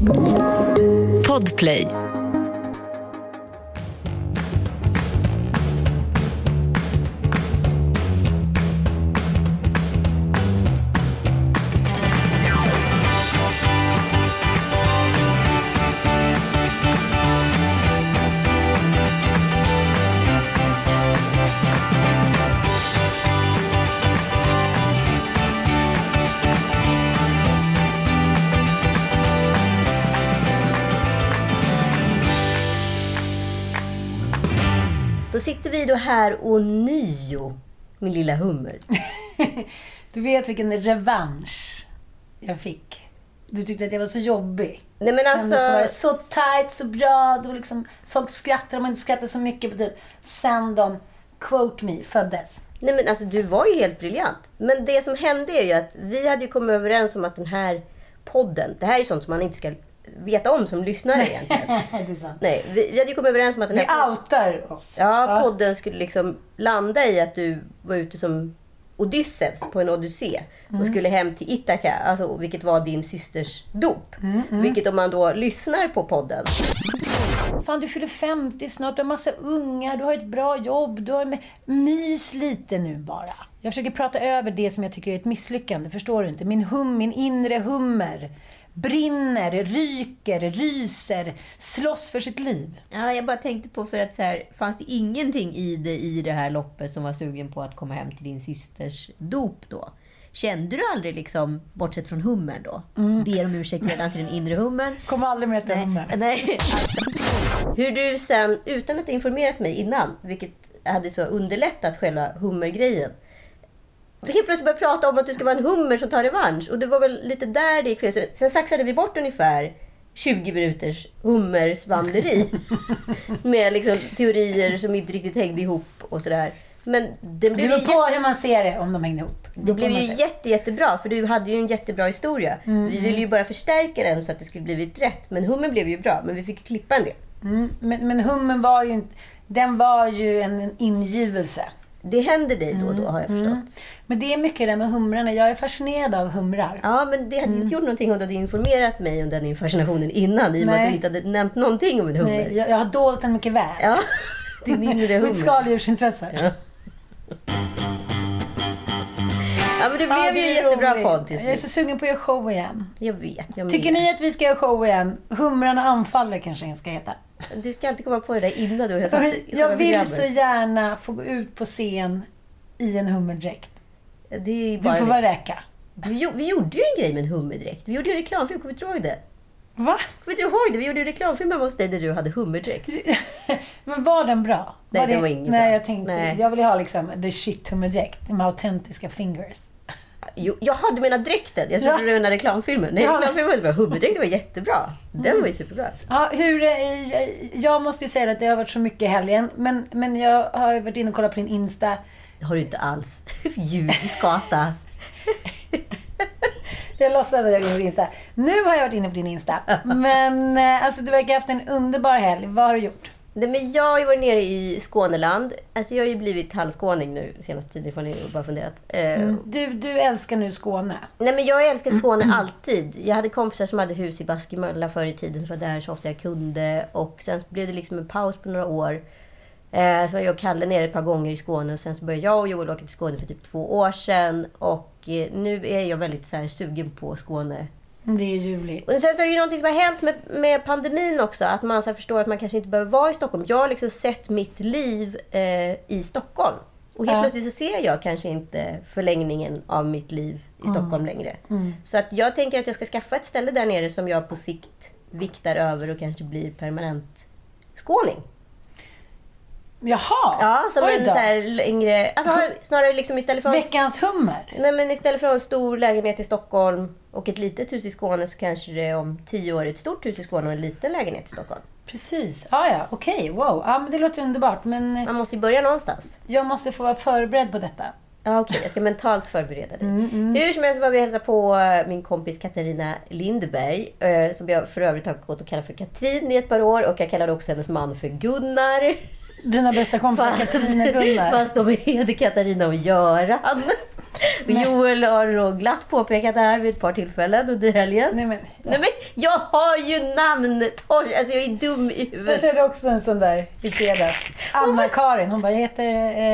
Podplay. Då sitter vi då här och nio, min lilla hummer. Du vet vilken revansch jag fick. Du tyckte att jag var så jobbig. Nej men Men alltså, så, var det så tight, så bra. Det var liksom, folk skrattar om man inte skrattar så mycket. Typ. Sen de, quote me, föddes. nej men alltså du var ju helt briljant. Men det som hände är ju att vi hade ju kommit överens om att den här podden, det här är sånt som man inte ska veta om som lyssnare egentligen. det. Nej, vi, vi hade ju kommit överens om att den Vi här outar oss. ja, podden skulle liksom landa i att du var ute som Odysseus på en odyssé och skulle hem till Ithaka, alltså, vilket var din systers dop. Vilket om man då lyssnar på podden Fan, du fyller 50 snart, du har massa ungar, du har ett bra jobb, du har. Mys lite nu bara. Jag försöker prata över det som jag tycker är ett misslyckande, förstår du inte? Min hum, min inre hummer brinner, ryker, ryser, slåss för sitt liv. Ja, jag bara tänkte på för att så här, fanns det ingenting i det, i det här loppet som var sugen på att komma hem till din systers dop då? Kände du aldrig, liksom, bortsett från hummern då, ber om ursäkt redan till den inre hummern? Kommer aldrig mer till Nej, hummer. nej. Hur du sen, utan att ha informerat mig innan, vilket hade så underlättat själva hummergrejen, helt plötsligt började prata om att du ska vara en hummer som tar revansch. Och det var väl lite där det gick fel. Sen saxade vi bort ungefär 20 minuters hummersvamleri. med liksom teorier som inte riktigt hängde ihop och sådär. Men det Det beror på hur man ser det, om de hänger ihop. det blev ju jätte, jättebra. För du hade ju en jättebra historia. Vi ville ju bara förstärka den så att det skulle blivit rätt. Men hummen blev ju bra. Men vi fick klippa en del. Mm, men, men hummen var ju. Den var ju en, ingivelse. Det händer dig då och då har jag förstått. Men det är mycket det där med humrarna. Jag är fascinerad av humrar. Ja, men det hade inte gjort någonting om du hade informerat mig om den fascinationen innan. I och med att du inte hade nämnt någonting om en hummer. Nej, jag, jag har dolt den mycket väl. Ja, din inre hummer. Mitt skaldjursintresse. Ja. Ja, men det blev Ja, ju det en är jättebra roligt. podd till Jag är så slut. sugen på att göra show igen. Jag vet, jag Tycker med. ni att vi ska göra show igen? Humrarna anfaller kanske den ska heta. Du ska alltid komma på det där innan du har satt Jag vill programmet. så gärna få gå ut på scen i en hummerdräkt. Det är Du bara får vara räka. Vi, vi gjorde ju en grej med en hummerdräkt. Vi gjorde ju reklamfilm, kommer du inte ihåg det? Va? Kommer du inte ihåg det? Vi gjorde ju reklamfilm hemma hos dig där du hade hummerdräkt. Men var den bra? Nej, det, den var ingen Nej, bra. jag tänkte... Nej. Jag vill ju ha liksom the shit hummerdräkt. Med autentiska fingers. Jo, jaha, du menar dräkten? Jag trodde Ja. du menade reklamfilmen. Nej, Ja. reklamfilmen var bra. Hummerdräkten var jättebra. Den var ju superbra. Ja, hur, eh, jag måste ju säga att det har varit så mycket i helgen. Men, men jag har varit inne och kollat på din Insta. Har du inte alls. Ljudskata. Jag låtsas att jag in på din Insta. Nu har jag varit inne på din Insta. Men eh, alltså, du verkar ha haft en underbar helg. Vad har du gjort? Nej, men jag har ju varit nere i Skåneland. Alltså jag har ju blivit halvskåning nu senaste tiden, får ni bara funderat. Eh, Du, du älskar nu Skåne. Nej, men jag har älskat Skåne alltid. Jag hade kompisar som hade hus i Baskemölla förr i tiden, så var där så ofta jag kunde. Och sen blev det liksom en paus på några år. Eh, så var jag och Kalle nere ett par gånger i Skåne och sen så började jag och Joel åka till Skåne för typ två år sedan. Och eh, nu är jag väldigt så här, sugen på Skåne. Det är ljuvligt. Och sen så är det ju någonting som har hänt med, med pandemin också. Att man så förstår att man kanske inte behöver vara i Stockholm. Jag har liksom sett mitt liv eh, i Stockholm. Och helt Ja. plötsligt så ser jag kanske inte förlängningen av mitt liv i Stockholm längre. Så att jag tänker att jag ska skaffa ett ställe där nere som jag på sikt viktar över och kanske blir permanent skåning. Jaha! Ja, som Oj en då. så här längre... Alltså snarare liksom istället för, Veckans hummer. nej, men istället för att ha en stor lägenhet i Stockholm och ett litet hus i Skåne så kanske det om tio år är ett stort hus i Skåne och en liten lägenhet i Stockholm. Precis. Ah, ja, okej. Wow. Ja, men det låter underbart. Men eh, Man måste ju börja någonstans. jag måste få vara förberedd på detta. Ja, okej. Jag ska mentalt förbereda dig. Mm, Hur som helst var vi hälsa på eh, min kompis Katarina Lindberg. eh, Som jag för övrigt har gått och kallat för Katrin i ett par år. Och jag kallade också hennes man för Gunnar. Dina bästa kompisar Katarina och Gunnar. fast de heter Katarina och Göran. Och Joel har då glatt påpekat det här vid ett par tillfällen under helgen. Nej, men, Nej men jag har ju namn Alltså jag är dum i jag huvudet. körde också en sån där i fredags. Anna-Karin. Hon bara, jag heter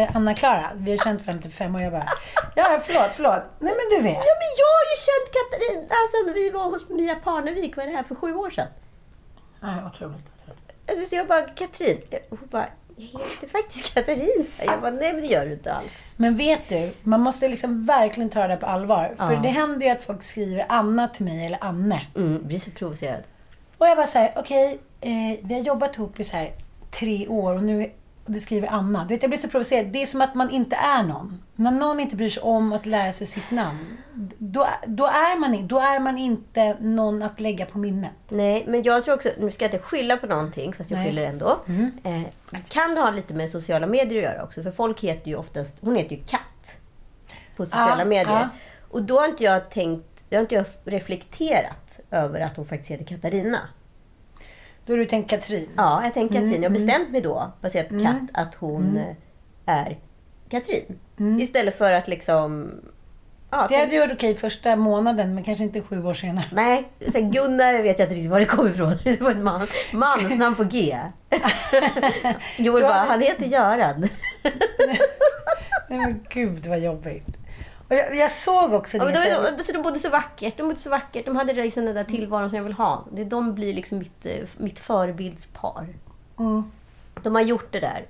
eh, Anna-Klara. Vi har känt varandra i typ fem år. Jag bara, ja förlåt, förlåt. Nej men du vet. Ja men jag har ju känt Katarina sen vi var hos Mia Parnevik, vad är det här, för sju år sedan. Ja, otroligt. Så jag bara, Katrin. Hon bara, jag heter faktiskt Katarina. Jag bara, nej men det gör du inte alls. Men vet du, man måste liksom verkligen ta det där på allvar. För Ja. det händer ju att folk skriver Anna till mig eller Anne. Mm, blir så provocerad. Och jag bara såhär, okej, eh, vi har jobbat ihop i så här tre år och nu och du skriver Anna. Du vet, jag blir så provocerad. Det är som att man inte är någon. När någon inte bryr sig om att lära sig sitt namn, då, då, är, man, då är man inte någon att lägga på minnet. Nej, men jag tror också, nu ska jag inte skylla på någonting, fast jag Nej. skyller ändå. Eh, kan det ha lite med sociala medier att göra också? För folk heter ju oftast, hon heter ju Katt på sociala Ja, medier. ja. Och då har inte jag tänkt, då har inte jag reflekterat över att hon faktiskt heter Katarina. Då har du tänkt Katrin. Ja, jag tänker Mm, Katrin. Jag har bestämt mig då, baserat på Katt, att hon är Katrin. Istället för att liksom... Ja, Mm. Det hade varit okej första månaden, men kanske inte sju år senare. Nej, så här, Gunnar vet jag inte riktigt var det kom ifrån. Det var en man, mansnamn på G. Joel bara, han heter Göran. Nej men gud vad jobbigt. Och jag, jag såg också det. men de, så de, bodde så vackert. De bodde så vackert. De hade liksom den där tillvaron som jag vill ha. Det, de blir liksom mitt, eh, mitt förebildspar. Mm. De har gjort det där.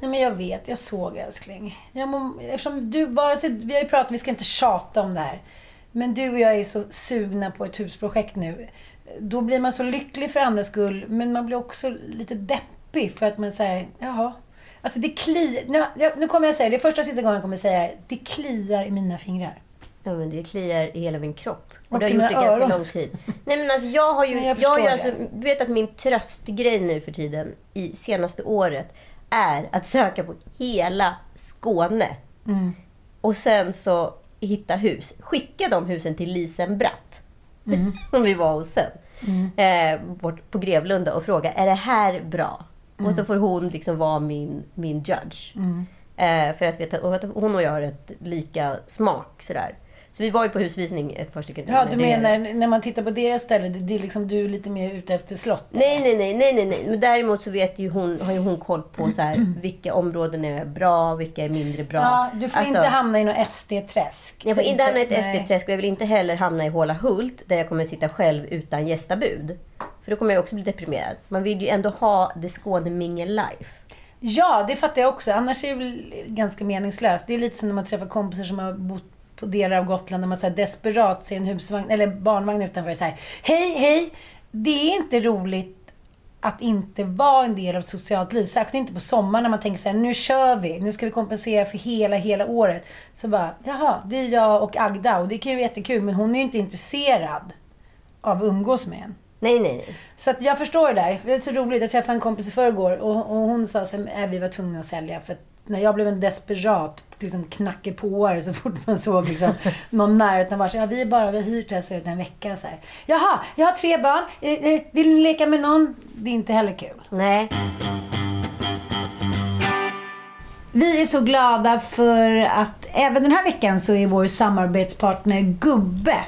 Nej men jag vet, jag såg älskling. Jag må, eftersom du bara, så, vi har ju pratat, vi ska inte tjata om det här. Men du och jag är så sugna på ett husprojekt nu. Då blir man så lycklig för andras skull, men man blir också lite deppig för att man säger, jaha. Alltså det kliar, nu, nu kommer jag säga, det är första och sista gången jag kommer säga det. Det kliar i mina fingrar. Ja, men det kliar i hela min kropp. Och, Och det har gjort det ganska öron. lång tid. Nej men alltså jag har ju... Nej, jag jag ju alltså, du vet att min tröstgrej nu för tiden, i senaste året, är att söka på hela Skåne. Mm. Och sen så hitta hus. Skicka de husen till Lisen Bratt. Mm. Som vi var hos sen. Eh, bort på Grevlunda och fråga, är det här bra? Mm. Och så får hon liksom vara min, min judge. Eh, för att att hon och jag har ett lika smak. Sådär. Så vi var ju på husvisning ett par stycken. Ja, du Det menar när man tittar på deras ställe, det, är liksom du är lite mer ute efter slott? Nej, nej, nej, nej, nej, nej. Men däremot så vet ju hon, har ju hon koll på så här, vilka områden är bra, vilka är mindre bra. Ja, du får Alltså, inte hamna i något SD-träsk. Jag får inte hamna i ett. SD-träsk och jag vill inte heller hamna i Håla Hult där jag kommer sitta själv utan gästabud. För då kommer jag också bli deprimerad. Man vill ju ändå ha det Skåne mingel life. Ja, det fattar jag också. Annars är det väl ganska meningslöst. Det är lite som när man träffar kompisar som har bott på delar av Gotland när man så här desperat ser en husvagn eller barnvagn utanför och så här. Hej, hej! Det är inte roligt att inte vara en del av ett socialt liv. Särskilt inte på sommaren när man tänker så här, nu kör vi. Nu ska vi kompensera för hela, hela året. Så bara, jaha, det är jag och Agda och det kan ju vara jättekul men hon är ju inte intresserad av att umgås med en. Nej, nej, nej. Så att jag förstår det där. Det är så roligt. Jag träffade en kompis i förrgår och, och hon sa att äh, vi var tvungna att sälja. För att när jag blev en desperat liksom knackepåare så fort man såg liksom, någon närheten var så ja, vi bara, vi har hyrt det här en vecka. Så här. Jaha, jag har tre barn. Eh, eh, vill ni leka med någon? Det är inte heller kul. Nej. Vi är så glada för att även den här veckan så är vår samarbetspartner Gubbe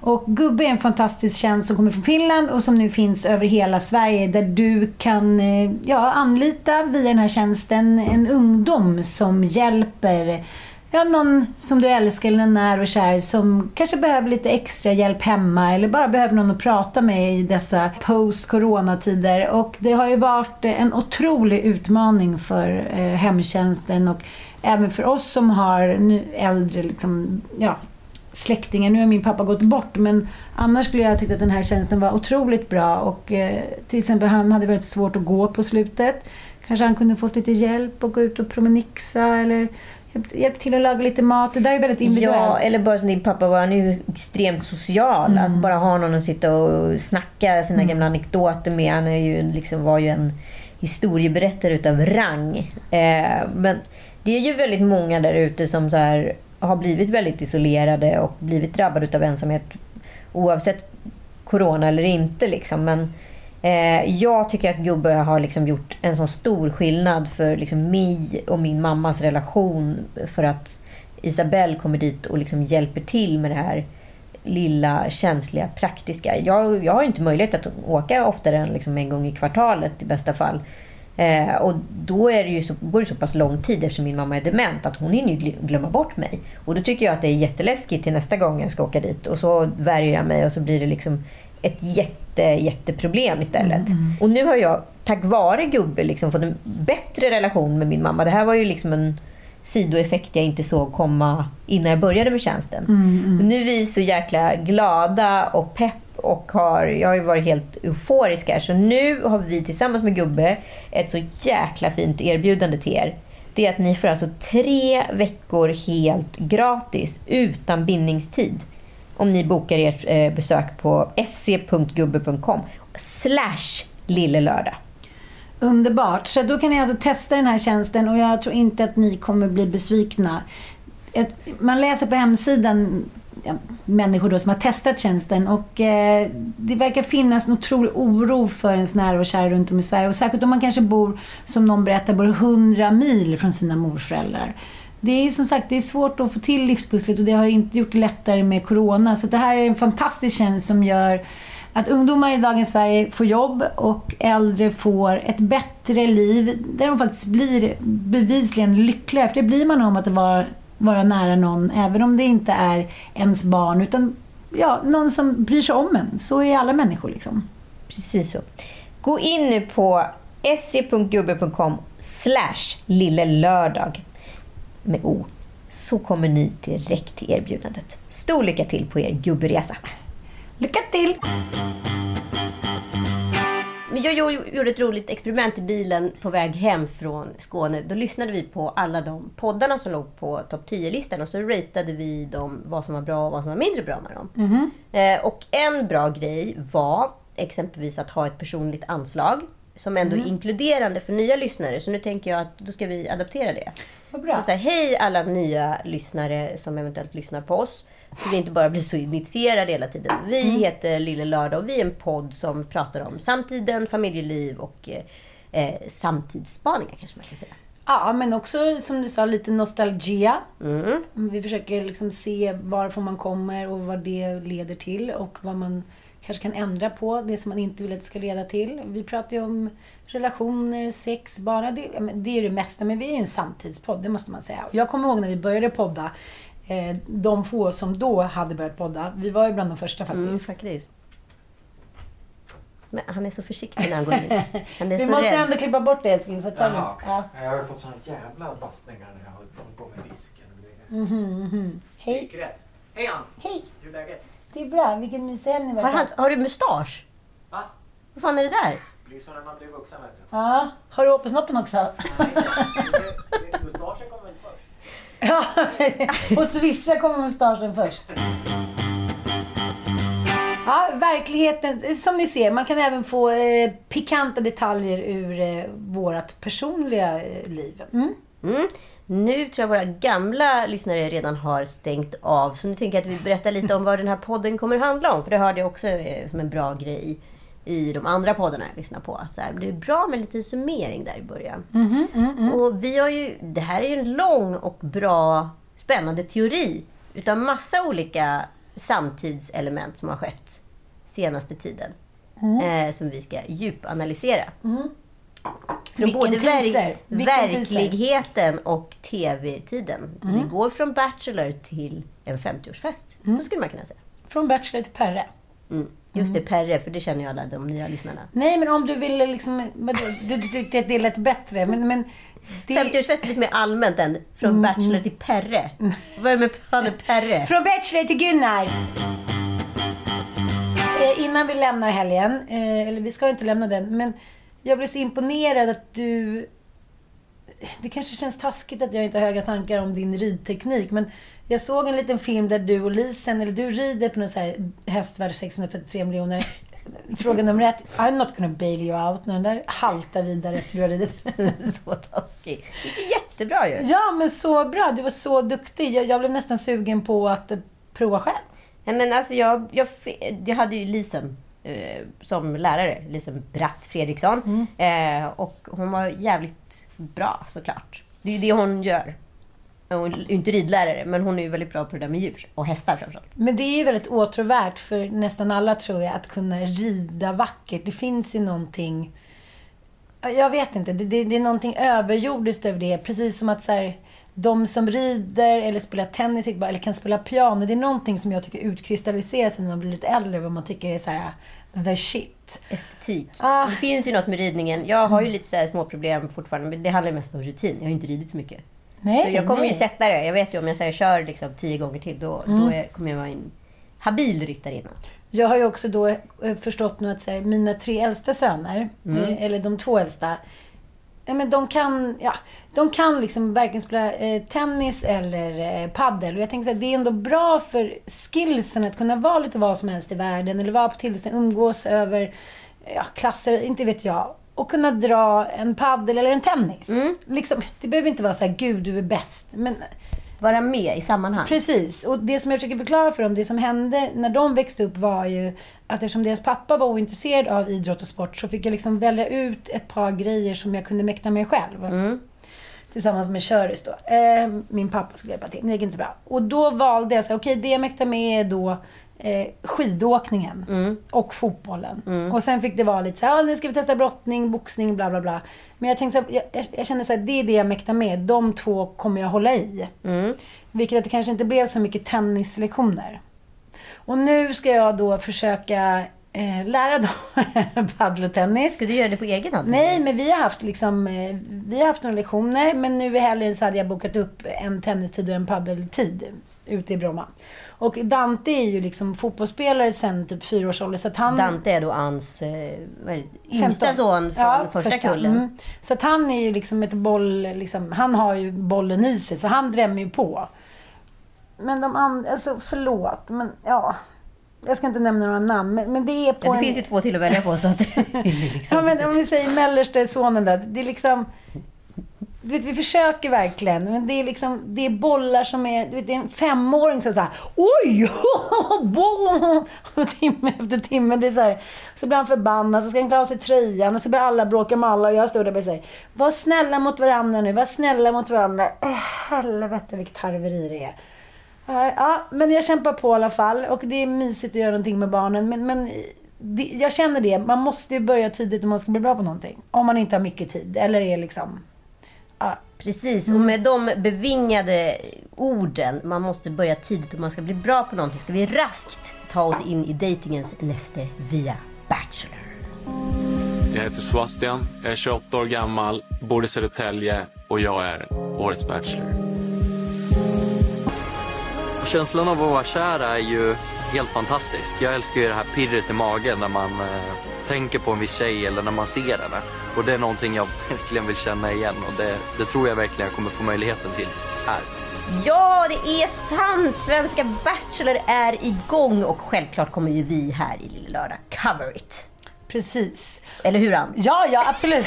och Gubbe är en fantastisk tjänst som kommer från Finland och som nu finns över hela Sverige där du kan eh, ja, anlita via den här tjänsten en ungdom som hjälper ja, någon som du älskar eller någon när och kär som kanske behöver lite extra hjälp hemma eller bara behöver någon att prata med i dessa post-coronatider. Och det har ju varit en otrolig utmaning för eh, hemtjänsten och även för oss som har nu äldre liksom, ja, släktingar. Nu har min pappa gått bort men annars skulle jag tyckt att den här tjänsten var otroligt bra och eh, till exempel han hade väldigt svårt att gå på slutet. Kanske han kunde fått lite hjälp och gå ut och promenixa eller hjälpt till att laga lite mat. Det där är väldigt individuellt. Ja, eller bara som din pappa var. Han är ju extremt social. Att bara ha någon att sitta och snacka sina gamla anekdoter med. Han är ju, liksom, var ju en historieberättare utav rang. Eh, men det är ju väldigt många där ute som så här, har blivit väldigt isolerade och blivit drabbade utav ensamhet oavsett corona eller inte. Liksom. Men eh, jag tycker att Gubbe har liksom gjort en sån stor skillnad för liksom, mig och min mammas relation. För att Isabelle kommer dit och liksom hjälper till med det här lilla, känsliga, praktiska. Jag, jag har inte möjlighet att åka oftare än liksom en gång i kvartalet i bästa fall. Eh, och då är det ju så, går det så pass lång tid eftersom min mamma är dement att hon hinner ju gl- glömma bort mig. Och då tycker jag att det är jätteläskigt till nästa gång jag ska åka dit. Och så värjer jag mig och så blir det liksom ett jätte, jätteproblem istället. Och nu har jag, tack vare Gubbe, liksom fått en bättre relation med min mamma. Det här var ju liksom en sidoeffekt jag inte såg komma innan jag började med tjänsten. Men nu är vi så jäkla glada och pepp och har, jag har ju varit helt euforisk här. Så nu har vi tillsammans med Gubbe ett så jäkla fint erbjudande till er. Det är att ni får alltså tre veckor helt gratis utan bindningstid. Om ni bokar ert eh, besök på se.gubbe.com slash lillelördag. Underbart. Så då kan ni alltså testa den här tjänsten och jag tror inte att ni kommer bli besvikna. Man läser på hemsidan ja, människor då som har testat tjänsten och eh, det verkar finnas en otrolig oro för ens nära och kära runt om i Sverige. Och särskilt om man kanske bor, som någon berättar, bor 100 mil från sina morföräldrar. Det är som sagt det är svårt att få till livspusslet och det har inte gjort det lättare med Corona. Så det här är en fantastisk tjänst som gör att ungdomar i dagens Sverige får jobb och äldre får ett bättre liv där de faktiskt blir bevisligen lyckligare. För det blir man om att vara, vara nära någon, även om det inte är ens barn utan ja, någon som bryr sig om en. Så är alla människor liksom. Precis så. Gå in nu på se.gubbe.com slash lillelördag med O. Så kommer ni direkt till erbjudandet. Stor lycka till på er gubberesa. Lycka till! Men jag gjo- gjorde ett roligt experiment i bilen på väg hem från Skåne. Då lyssnade vi på alla de poddarna som låg på topp 10-listan och så ratade vi dem, vad som var bra och vad som var mindre bra med dem. Eh, och en bra grej var exempelvis att ha ett personligt anslag som ändå är inkluderande för nya lyssnare. Så nu tänker jag att då ska vi adaptera det. Så, så här, hej alla nya lyssnare som eventuellt lyssnar på oss. Så vi inte bara blir så initierade hela tiden. Vi heter Lille Lördag och vi är en podd som pratar om samtiden, familjeliv och eh, eh, samtidsspaningar kanske man kan säga. Ja, men också som du sa, lite nostalgia. Vi försöker liksom se varifrån man kommer och vad det leder till och vad man kanske kan ändra på, det som man inte vill att det ska leda till. Vi pratar ju om relationer, sex, bara det, det är det mesta, men vi är ju en samtidspodd, det måste man säga. Jag kommer ihåg när vi började podda, eh, de få som då hade börjat podda, vi var ju bland de första faktiskt. Mm, faktiskt. Men han är så försiktig när han går in. Han är Vi så måste rädd. ändå klippa bort det älskling. Så att Jaha, okej. ja. Jag har ju fått såna jävla bastningar när jag har hållit på med disken och grejer. Hej. Hej Ann! Hej, Hur är läget? det är bra. Vilken mysig helg ni Har, han, har du mustasch? Va? Vad fan är det där? Blir så när man blir vuxen vet du. Ja. Har du åpensnoppen också? Nej, det- det- först? Ja, hos vissa kommer mustaschen först. Ja, verkligheten, som ni ser, man kan även få eh, pikanta detaljer ur eh, vårt personliga eh, liv. Mm. Mm. Nu tror jag våra gamla lyssnare redan har stängt av. Så nu tänker jag att vi berättar lite om vad den här podden kommer handla om. För det hörde jag också eh, som en bra grej i de andra poddarna jag lyssnar på. Att så här, det är bra med lite summering där i början. Och vi har ju, det här är en lång och bra, spännande teori. Utav massa olika samtidselement som har skett senaste tiden. Mm. Eh, som vi ska djupanalysera. Från Vilken både teaser. verkligheten och tv-tiden. Mm. Vi går från Bachelor till en 50-årsfest. Mm. Så skulle man kunna säga. Från Bachelor till Perre. Mm. Just det, Perre, för det känner ju alla de nya lyssnarna. Nej, men om du ville liksom... Du, tyckte att det lät bättre, men... men det, 50-årsfest är lite mer allmänt än från Mm, Bachelor till Perre. Vad är det med Perre? Från Bachelor till Gunnar! Eh, innan vi lämnar helgen, eh, eller vi ska inte lämna den, men jag blev så imponerad att du... Det kanske känns taskigt att jag inte har höga tankar om din ridteknik, men jag såg en liten film där du och Lisen, eller du rider på någon så här häst värd 633 miljoner. Fråga nummer ett, I'm not gonna bail you out, när den där haltar vidare efter du har ridit. så taskig. Det gick ju jättebra ju. Ja, men så bra. Du var så duktig. Jag, jag blev nästan sugen på att eh, prova själv. Nej, men alltså jag, jag, jag hade ju Lisen eh, som lärare. Lisen Bratt Fredriksson. Eh, och hon var jävligt bra såklart. Det är ju det hon gör. Hon är inte ridlärare, men hon är ju väldigt bra på det där med djur. Och hästar framförallt. Men det är ju väldigt åtråvärt för nästan alla tror jag att kunna rida vackert. Det finns ju någonting... Ja, Jag vet inte. Det, det, det är någonting överjordiskt över det. Precis som att så här, de som rider eller spelar tennis eller kan spela piano. Det är någonting som jag tycker utkristalliserar sig när man blir lite äldre. Vad man tycker är så här the shit. Estetik. Ah. Det finns ju något med ridningen. Jag har ju lite så små problem fortfarande, men det handlar mest om rutin. Jag har ju inte ridit så mycket. Nej, Så jag kommer nej. ju sätta det. Jag vet ju om jag säger kör liksom tio gånger till, då, då är, kommer jag vara en habil ryttarinna. Jag har ju också då eh, förstått nu att här, mina tre äldsta söner, eh, eller de två äldsta, men de kan, ja, de kan liksom varken spela eh, tennis eller eh, paddel. Och jag tänker så här, det är ändå bra för skillsen att kunna vara lite vad som helst i världen. Eller vara på tillställning, umgås över ja, klasser, inte vet jag. Och kunna dra en paddel eller en tennis. Liksom, det behöver inte vara så här, gud du är bäst. Men Vara med i sammanhang. Precis. Och det som jag försöker förklara för dem, det som hände när de växte upp var ju att eftersom deras pappa var ointresserad av idrott och sport så fick jag liksom välja ut ett par grejer som jag kunde mäkta med själv. Tillsammans med Köris då. Eh, min pappa skulle hjälpa till, men det gick inte så bra. Och då valde jag så okej det jag mäktar med är då eh, skidåkningen och fotbollen. Och sen fick det vara lite så här, ah, nu ska vi testa brottning, boxning, bla bla bla. Men jag tänkte så här, jag, jag, kände så här, det är det jag mäktar med. De två kommer jag hålla i. Vilket att det kanske inte blev så mycket tennislektioner. Och nu ska jag då försöka eh, lära dem padel och tennis. Ska du göra det på egen hand? Nej, men vi har haft liksom, eh, vi har haft några lektioner. Men nu i helgen så hade jag bokat upp en tennistid och en paddeltid ute i Bromma. Och Dante är ju liksom fotbollsspelare sen typ fyra års ålder. Så att han... Dante är då Ans eh, yngsta 15. son från Ja, första, kullen. Mm. Så att han är ju liksom ett boll, liksom, han har ju bollen i sig, så han drämmer ju på. Men de andra, alltså förlåt, men ja. Jag ska inte nämna några namn, men, men det är på Ja, det en... finns ju två till att välja på så att liksom Ja, men om vi säger mellersta sonen där. Det är liksom... Du vet, vi försöker verkligen. Men det är liksom, det är bollar som är... Du vet, det är en femåring som säger Oj! Och timme efter timme. Det är så här, så blir han förbannad, så ska han klä av sig tröjan och så börjar alla bråka med alla och jag står där och säger Var snälla mot varandra nu, var snälla mot varandra. Oh, helvete vilket harveri det är. Ja, Ja, men jag kämpar på i alla fall och det är mysigt att göra någonting med barnen. Men, men det, jag känner det, man måste ju börja tidigt om man ska bli bra på någonting. Om man inte har mycket tid eller är liksom... Precis, och med de bevingade orden, man måste börja tidigt om man ska bli bra på någonting, ska vi raskt ta oss in i datingens näste via Bachelor. Jag heter Sebastian, jag är 28 år gammal, bor i Södertälje och jag är årets Bachelor. Känslan av att vara kär är ju helt fantastisk. Jag älskar ju det här pirret i magen när man eh, tänker på en viss tjej eller när man ser henne. Och det är någonting jag verkligen vill känna igen och det, det tror jag verkligen jag kommer få möjligheten till här. Ja, det är sant! Svenska Bachelor är igång och självklart kommer ju vi här i Lille Lördag cover it. precis. Eller hur Ann? Ja, ja, absolut.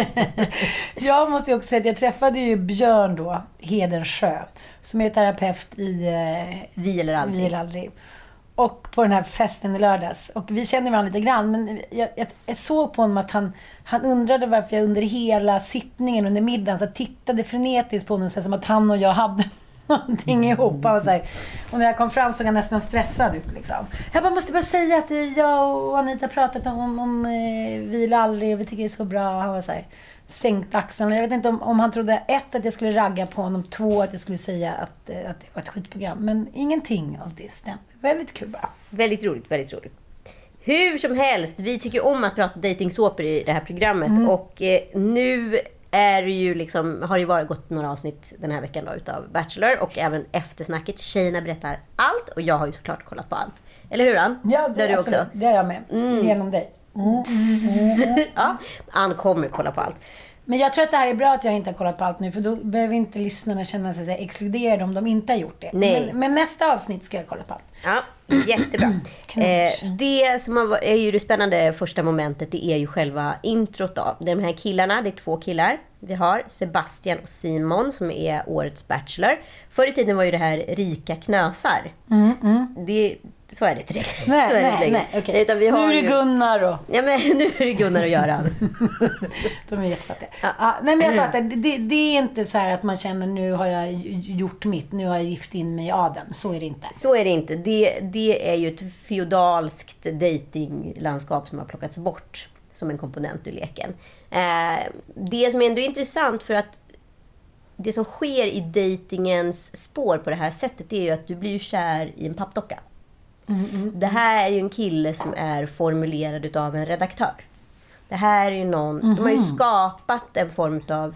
jag måste ju också säga att jag träffade ju Björn då, Hedensjö, som är terapeut i eh, Vi eller aldrig. Vi eller aldrig. Och på den här festen i lördags. Och vi känner varandra lite grann. Men jag, jag, såg på honom att han, han undrade varför jag under hela sittningen, under middagen, så tittade frenetiskt på honom. Så som att han och jag hade någonting ihop. Och, så här. och när jag kom fram såg jag nästan stressad ut. Liksom. Jag bara, måste bara säga att jag och Anita pratat om, om eh, Vila aldrig, vi tycker det är så bra. Han var så här, sänkt axlarna. Jag vet inte om, om han trodde ett, att jag skulle ragga på honom. Två, att jag skulle säga att, eh, att det var ett skitprogram. Men ingenting av det stämde. Väldigt kul bara. Väldigt roligt, väldigt roligt. Hur som helst, vi tycker om att prata dejtingsåpor i det här programmet. Och eh, nu är det ju liksom, har det ju varit gått några avsnitt den här veckan då, utav Bachelor och även eftersnacket. Tjejerna berättar allt och jag har ju såklart kollat på allt. Eller hur Ann? Ja, det har du också. Det har jag med. Genom dig. ja, Ann kommer kolla på allt. Men jag tror att det här är bra att jag inte har kollat på allt nu, för då behöver inte lyssnarna känna sig exkluderade om de inte har gjort det. Nej. Men, men nästa avsnitt ska jag kolla på allt. Ja, jättebra. eh, det som har- är ju det spännande första momentet, det är ju själva introt då. De här killarna, det är två killar. Vi har Sebastian och Simon som är årets Bachelor. Förr i tiden var ju det här rika knösar. Det, så är det inte längre. Nej, så är det nej, inte nej, okej. Utan vi Nu har är det. Gunnar och... Ja, men nu är det Gunnar och Göran. De är jättefattiga. Ja. nej, men jag fattar. Det, det är inte så här att man känner nu har jag gjort mitt, nu har jag gift in mig i adeln. Så är det inte. Så är det inte. Det, det är ju ett feodalskt datinglandskap som har plockats bort som en komponent ur leken. Eh, det som ändå är intressant för att det som sker i datingens spår på det här sättet det är ju att du blir kär i en pappdocka. Det här är ju en kille som är formulerad utav en redaktör. Det här är ju någon, de har ju skapat en form av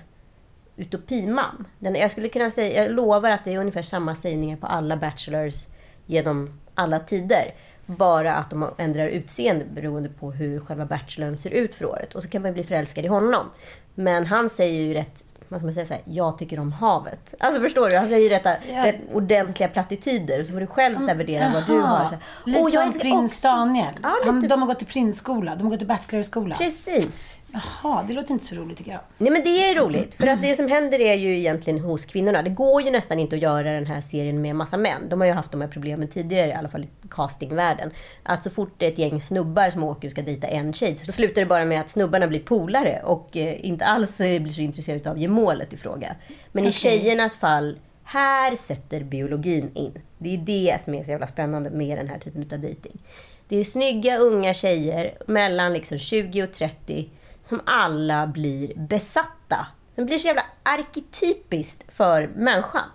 utopiman. Den, jag skulle kunna säga, jag lovar att det är ungefär samma sägningar på alla bachelors genom alla tider. Bara att de ändrar utseende beroende på hur själva bachelorn ser ut för året. Och så kan man bli förälskad i honom. Men han säger ju rätt, vad ska man säga så här, jag tycker om havet. Alltså förstår du? Han säger rätt, Ja. rätt ordentliga plattityder. Så får du själv så här värdera vad du har. Så här, Lite "Åh, jag som prins också-" Daniel. Ja, Han, lite. de har gått i prinsskola. De har gått i bachelorskola. Precis. Jaha, det låter inte så roligt tycker jag. Nej men det är roligt. För att det som händer är ju egentligen hos kvinnorna. Det går ju nästan inte att göra den här serien med massa män. De har ju haft de här problemen tidigare, i alla fall i castingvärlden. Att så fort det är ett gäng snubbar som åker och ska dejta en tjej, så slutar det bara med att snubbarna blir polare och eh, inte alls eh, blir så intresserade av att ge målet i fråga. Men i tjejernas fall, här sätter biologin in. Det är det som är så jävla spännande med den här typen av dejting. Det är snygga unga tjejer mellan liksom 20 och 30 som alla blir besatta. Det blir så jävla arketypiskt för människan.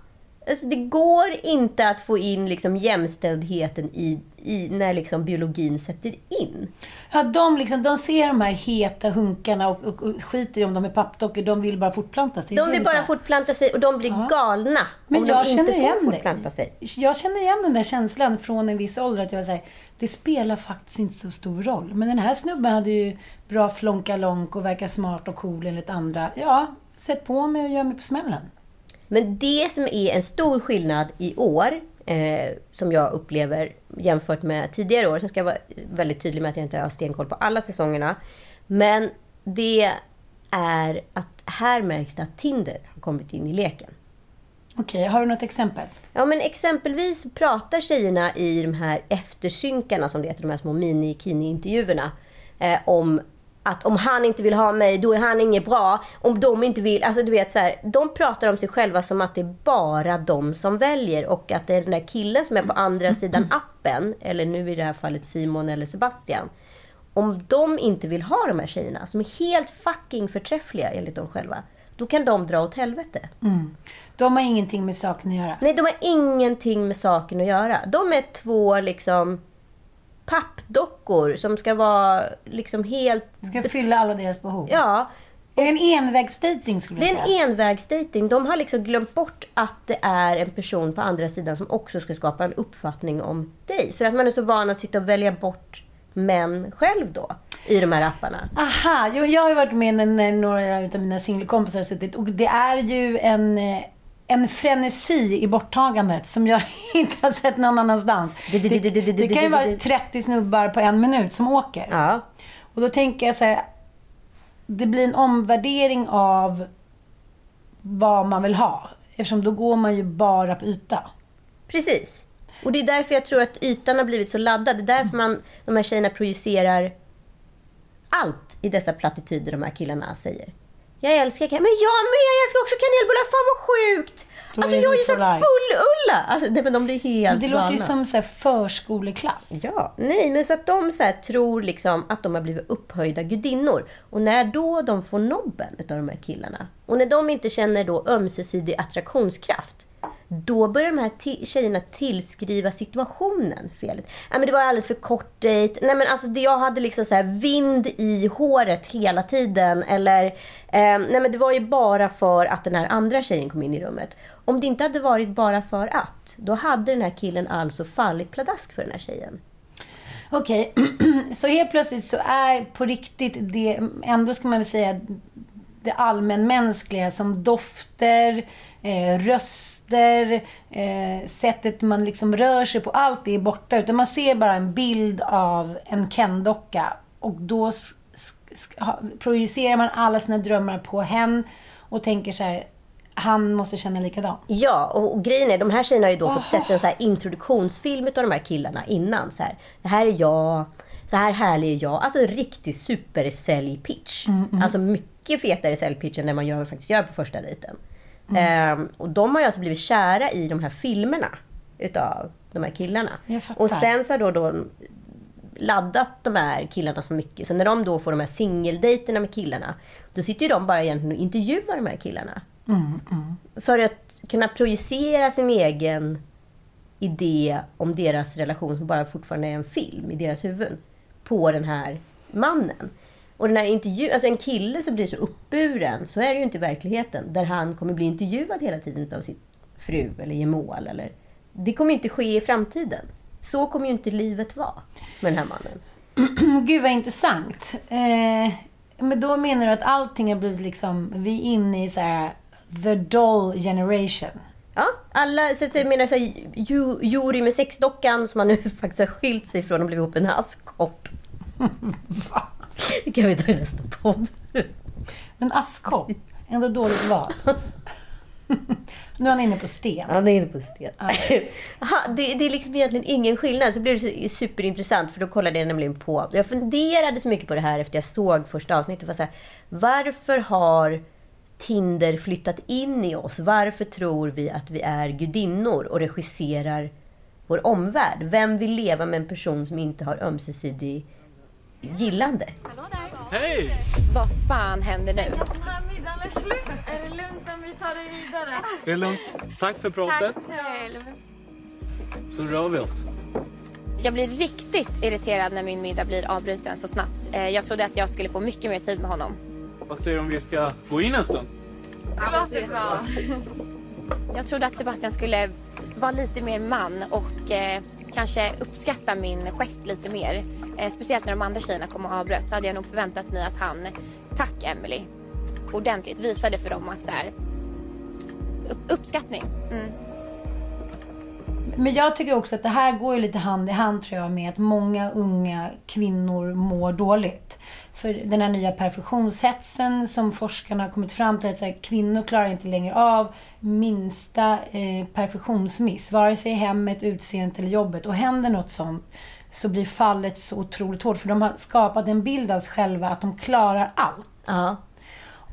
Alltså det går inte att få in liksom jämställdheten i, i när liksom biologin sätter in. Ja, de, liksom, de ser de här heta hunkarna och, och, och skiter i om de är pappdockor. De vill bara fortplanta sig. De vill bara fortplanta sig och de blir galna Men om jag de känner inte igen får det. fortplanta sig. Jag känner igen den där känslan från en viss ålder. Att jag var så här, det spelar faktiskt inte så stor roll. Men den här snubben hade ju bra flonkalonk och verkar smart och cool enligt andra. Ja, sätt på mig och gör mig på smällen. Men det som är en stor skillnad i år, eh, som jag upplever jämfört med tidigare år, så ska jag vara väldigt tydlig med att jag inte har stenkoll på alla säsongerna. Men det är att här märks det att Tinder har kommit in i leken. Okej, har du något exempel? Ja, men exempelvis pratar tjejerna i de här eftersynkarna, som det heter, de här små mini-kini-intervjuerna, eh, om att om han inte vill ha mig, då är han inget bra. Om de inte vill, alltså du vet så här, de pratar om sig själva som att det är bara de som väljer och att det är den där killen som är på andra sidan appen, eller nu i det här fallet Simon eller Sebastian. Om de inte vill ha de här tjejerna, som är helt fucking förträffliga enligt dem själva, då kan de dra åt helvete. De har ingenting med saken att göra. Nej, de har ingenting med saken att göra. De är två liksom pappdockor som ska vara liksom helt... Ska fylla alla deras behov. Ja, Är det en envägsdating skulle det jag är säga? en envägsdating. De har liksom glömt bort att det är en person på andra sidan som också ska skapa en uppfattning om dig. För att man är så van att sitta och välja bort män själv då, i de här apparna. Aha, jo, jag har varit med när, när några av mina singelkompisar har suttit och det är ju en, eh, en frenesi i borttagandet som jag inte har sett någon annanstans. Det, det kan ju vara 30 snubbar på en minut som åker. Ja. Och då tänker jag så här, det blir en omvärdering av vad man vill ha. Eftersom då går man ju bara på yta. Precis. Och det är därför jag tror att ytan har blivit så laddad. Det är därför man, de här tjejerna projicerar allt i dessa plattityder de här killarna säger. Jag älskar kanel. Men jag med! Jag älskar också kanelbullar. Fan vad sjukt! Då alltså jag är ju såhär bullulla! Alltså, nej, men de blir helt Det låter ju galna. som så här, förskoleklass. Ja, nej men så att de så här tror liksom att de har blivit upphöjda gudinnor. Och när då de får nobben utav de här killarna och när de inte känner då ömsesidig attraktionskraft då börjar de här t- tjejerna tillskriva situationen felet. Nej men det var alldeles för kort dejt. Nej men alltså jag hade liksom så här vind i håret hela tiden. Eller, eh, nej men det var ju bara för att den här andra tjejen kom in i rummet. Om det inte hade varit bara för att, då hade den här killen alltså fallit pladask för den här tjejen. Okej, så helt plötsligt så är på riktigt det, ändå ska man väl säga, det allmänmänskliga som dofter, eh, röster, eh, sättet man liksom rör sig på, allt det är borta. Utan man ser bara en bild av en Ken-docka och då projicerar man alla sina drömmar på hen och tänker så här, han måste känna likadant. Ja, och, och grejen är, de här tjejerna har ju då fått sett en så introduktionsfilm av de här killarna innan. Så här, det här är jag, så här härlig är jag. Alltså en riktig supersälj-pitch. Alltså mycket fetare säljpitch än den man gör, faktiskt gör på första dejten. Ehm, och de har ju alltså blivit kära i de här filmerna utav de här killarna. Och sen så har då, då laddat de här killarna så mycket. Så när de då får de här singeldejterna med killarna, då sitter ju de bara egentligen och intervjuar de här killarna. För att kunna projicera sin egen idé om deras relation, som bara fortfarande är en film i deras huvuden, på den här mannen. Och den här intervju, alltså en kille som blir så uppburen, så är det ju inte i verkligheten, där han kommer bli intervjuad hela tiden av sin fru eller gemål. Eller, det kommer ju inte ske i framtiden. Så kommer ju inte livet vara med den här mannen. Gud vad intressant. Eh, men då menar du att allting har blivit liksom, vi är inne i så här the doll generation. Ja, alla, så att jag menar så här, ju, Juri med sexdockan som han nu faktiskt har skilt sig från och blivit ihop med en askkopp. Det kan vi ta i nästa podd. En askkopp. Ändå dåligt val. nu är han inne på sten. Han är inne på sten. Aha, det, det är liksom egentligen ingen skillnad. Så blir det superintressant för då kollade jag nämligen på... Jag funderade så mycket på det här efter jag såg första avsnittet. Var så här, varför har Tinder flyttat in i oss? Varför tror vi att vi är gudinnor och regisserar vår omvärld? Vem vill leva med en person som inte har ömsesidig gillande? Hej! Vad fan händer nu? Den här middagen är slut. Är det lugnt om vi tar det vidare? Det är lugnt. Tack för pratet. Så rör vi oss. Jag blir riktigt irriterad när min middag blir avbruten så snabbt. Eh, Jag trodde att jag skulle få mycket mer tid med honom. Vad säger du om vi ska gå in en stund? Det låter bra. Jag trodde att Sebastian skulle vara lite mer man och eh, kanske uppskatta min gest lite mer. Eh, speciellt när de andra tjejerna kom och avbröt så hade jag nog förväntat mig att han, tack Emily, ordentligt visade för dem att så här, upp, uppskattning. Mm. Men jag tycker också att det här går ju lite hand i hand tror jag med att många unga kvinnor mår dåligt. För den här nya perfektionshetsen som forskarna har kommit fram till att så här, kvinnor klarar inte längre av minsta eh, perfektionsmiss. Vare sig i hemmet, utseendet eller jobbet. Och händer något sånt så blir fallet så otroligt hårt. För de har skapat en bild av sig själva att de klarar allt. Ja.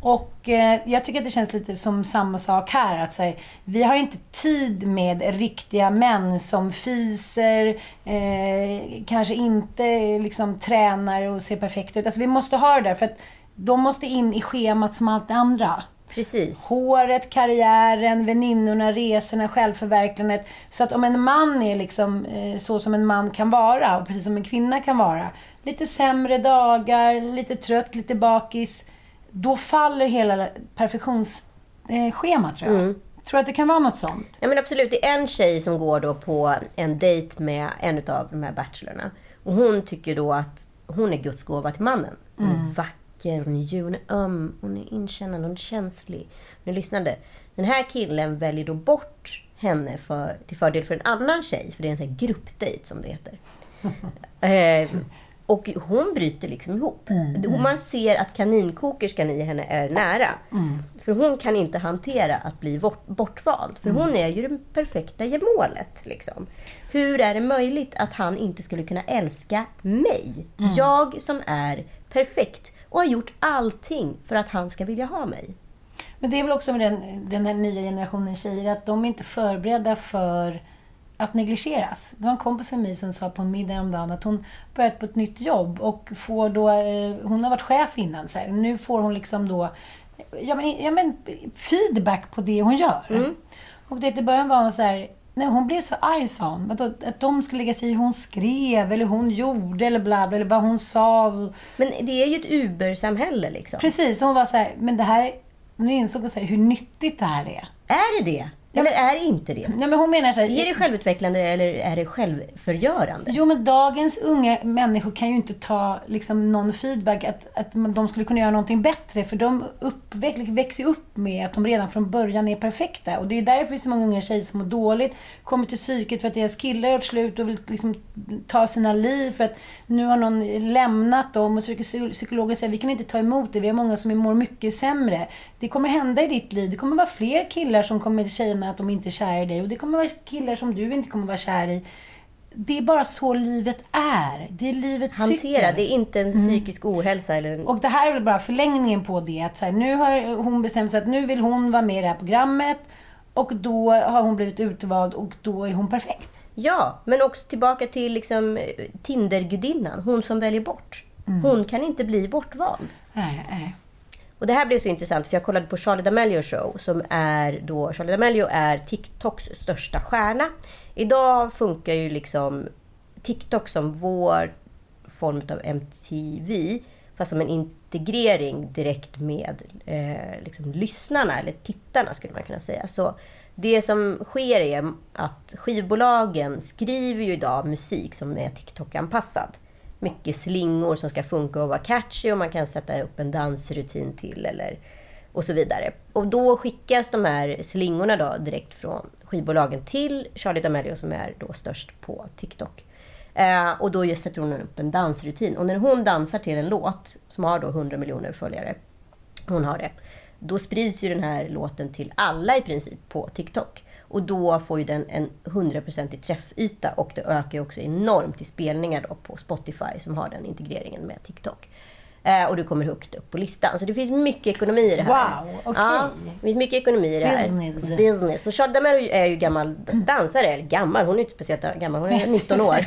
Och eh, jag tycker att det känns lite som samma sak här. Att så här, vi har inte tid med riktiga män som fiser, eh, kanske inte liksom tränar och ser perfekta ut. Alltså vi måste ha det där för att de måste in i schemat som allt det andra. Precis. Håret, karriären, väninnorna, resorna, självförverkligandet. Så att om en man är liksom eh, så som en man kan vara, och precis som en kvinna kan vara. Lite sämre dagar, lite trött, lite bakis. Då faller hela perfektionsschemat tror jag. Tror att det kan vara något sånt? Ja men absolut, det är en tjej som går då på en dejt med en av de här bachelorna. Och hon tycker då att hon är Guds gåva till mannen. Hon är vacker, hon är ljus, hon är öm, hon är inkännande, hon är känslig. Hon är lyssnande. Den här killen väljer då bort henne för, till fördel för en annan tjej. För det är en sån här gruppdejt som det heter. eh, Och hon bryter liksom ihop. Mm, Man ser att kaninkokerskan i henne är nära. Mm. För hon kan inte hantera att bli bort, bortvald. För Mm. hon är ju det perfekta målet. Liksom. Hur är det möjligt att han inte skulle kunna älska mig? Mm. Jag som är perfekt och har gjort allting för att han ska vilja ha mig. Men det är väl också med den, den här nya generationen tjejer, att de är inte förberedda för att negligeras. Det var en kompis till mig som sa på en middag häromdagen att hon börjat på ett nytt jobb och får då, eh, hon har varit chef innan, så här, nu får hon liksom då ja, men, ja, men, feedback på det hon gör. Mm. Och det, i början var hon så här, nej, hon blev så arg sa hon. Att, att de skulle lägga sig i hur hon skrev eller hon gjorde eller bla bla, eller vad hon sa. Men det är ju ett Uber-samhälle liksom. Precis, hon var så här, men det här, nu insåg hon så här, hur nyttigt det här är. Är det det? Eller är det inte det? Ja, men hon menar så här, Är det självutvecklande eller är det självförgörande? Jo, men dagens unga människor kan ju inte ta liksom, någon feedback att, att de skulle kunna göra någonting bättre. För de uppväx, växer ju upp med att de redan från början är perfekta. Och det är därför det är så många unga tjejer som mår dåligt, kommer till psyket för att deras killar har slut och vill liksom, ta sina liv för att nu har någon lämnat dem. Och psyk- psykologer säger vi kan inte ta emot det, vi har många som mår mycket sämre. Det kommer hända i ditt liv. Det kommer vara fler killar som kommer tjejerna att de inte är kära i dig. Och det kommer vara killar som du inte kommer vara kär i. Det är bara så livet är. Det är livets Hantera, cykel. det är inte en psykisk ohälsa eller en... Och det här är väl bara förlängningen på det. Att så här, nu har hon bestämt sig att nu vill hon vara med i det här programmet. Och då har hon blivit utvald och då är hon perfekt. Ja, men också tillbaka till liksom eh, Tindergudinnan, hon som väljer bort. Mm. Hon kan inte bli bortvald. Nej, nej. Och det här blev så intressant för jag kollade på Charlie D'Amelio show som är då, Charlie D'Amelio är TikToks största stjärna. Idag funkar ju liksom TikTok som vår form av MTV fast som en integrering direkt med eh, liksom lyssnarna eller tittarna skulle man kunna säga. Så det som sker är att skivbolagen skriver ju idag musik som är TikTok-anpassad. Mycket slingor som ska funka och vara catchy och man kan sätta upp en dansrutin till eller och så vidare. Och då skickas de här slingorna då direkt från skivbolagen till Charlie D'Amelio som är då störst på TikTok. Eh, och då sätter hon upp en dansrutin. Och när hon dansar till en låt som har då 100 miljoner följare, hon har det, då sprids ju den här låten till alla i princip på TikTok. Och då får ju den en 100% träffyta och det ökar också enormt i spelningar då på Spotify som har den integreringen med TikTok. Eh, och du kommer högt upp på listan. Så det finns mycket ekonomi i det här. Wow, okej. Ja, det finns mycket ekonomi i det här. Business. Business. Och Charlotte D'Amelio är ju gammal dansare. Eller gammal, hon är inte speciellt gammal. Hon är 19 år.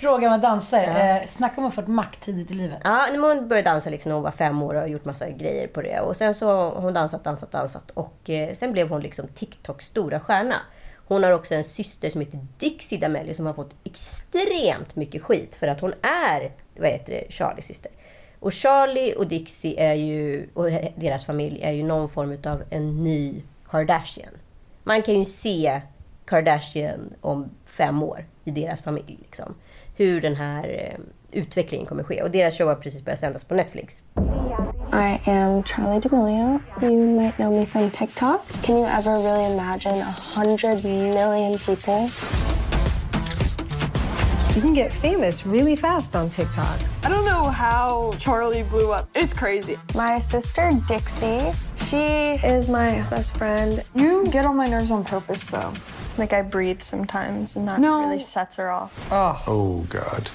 Rågammal dansare. Eh, snacka om att ha fått makt tidigt i livet. Ja, men hon började dansa liksom när hon var fem år och har gjort massa grejer på det. Och sen så har hon dansat, dansat, dansat. Och eh, sen blev hon liksom TikToks stora stjärna. Hon har också en syster som heter Dixie D'Amelio som har fått extremt mycket skit för att hon är, vad heter det, Charlies syster. Och Charlie och Dixie är ju, och deras familj är ju någon form av en ny Kardashian. Man kan ju se Kardashian om fem år i deras familj. Liksom. Hur den här eh, utvecklingen kommer ske. Och deras show har precis börjat sändas på Netflix. I am Charlie D'Amelio. You might know me from TikTok. Can you ever really imagine a hundred million people? You can get famous really fast on TikTok. I don't know how Charlie blew up. It's crazy. My sister Dixie, she is my best friend. You get on my nerves on purpose, though. Like I breathe sometimes, and that No. really sets her off. Oh, oh God.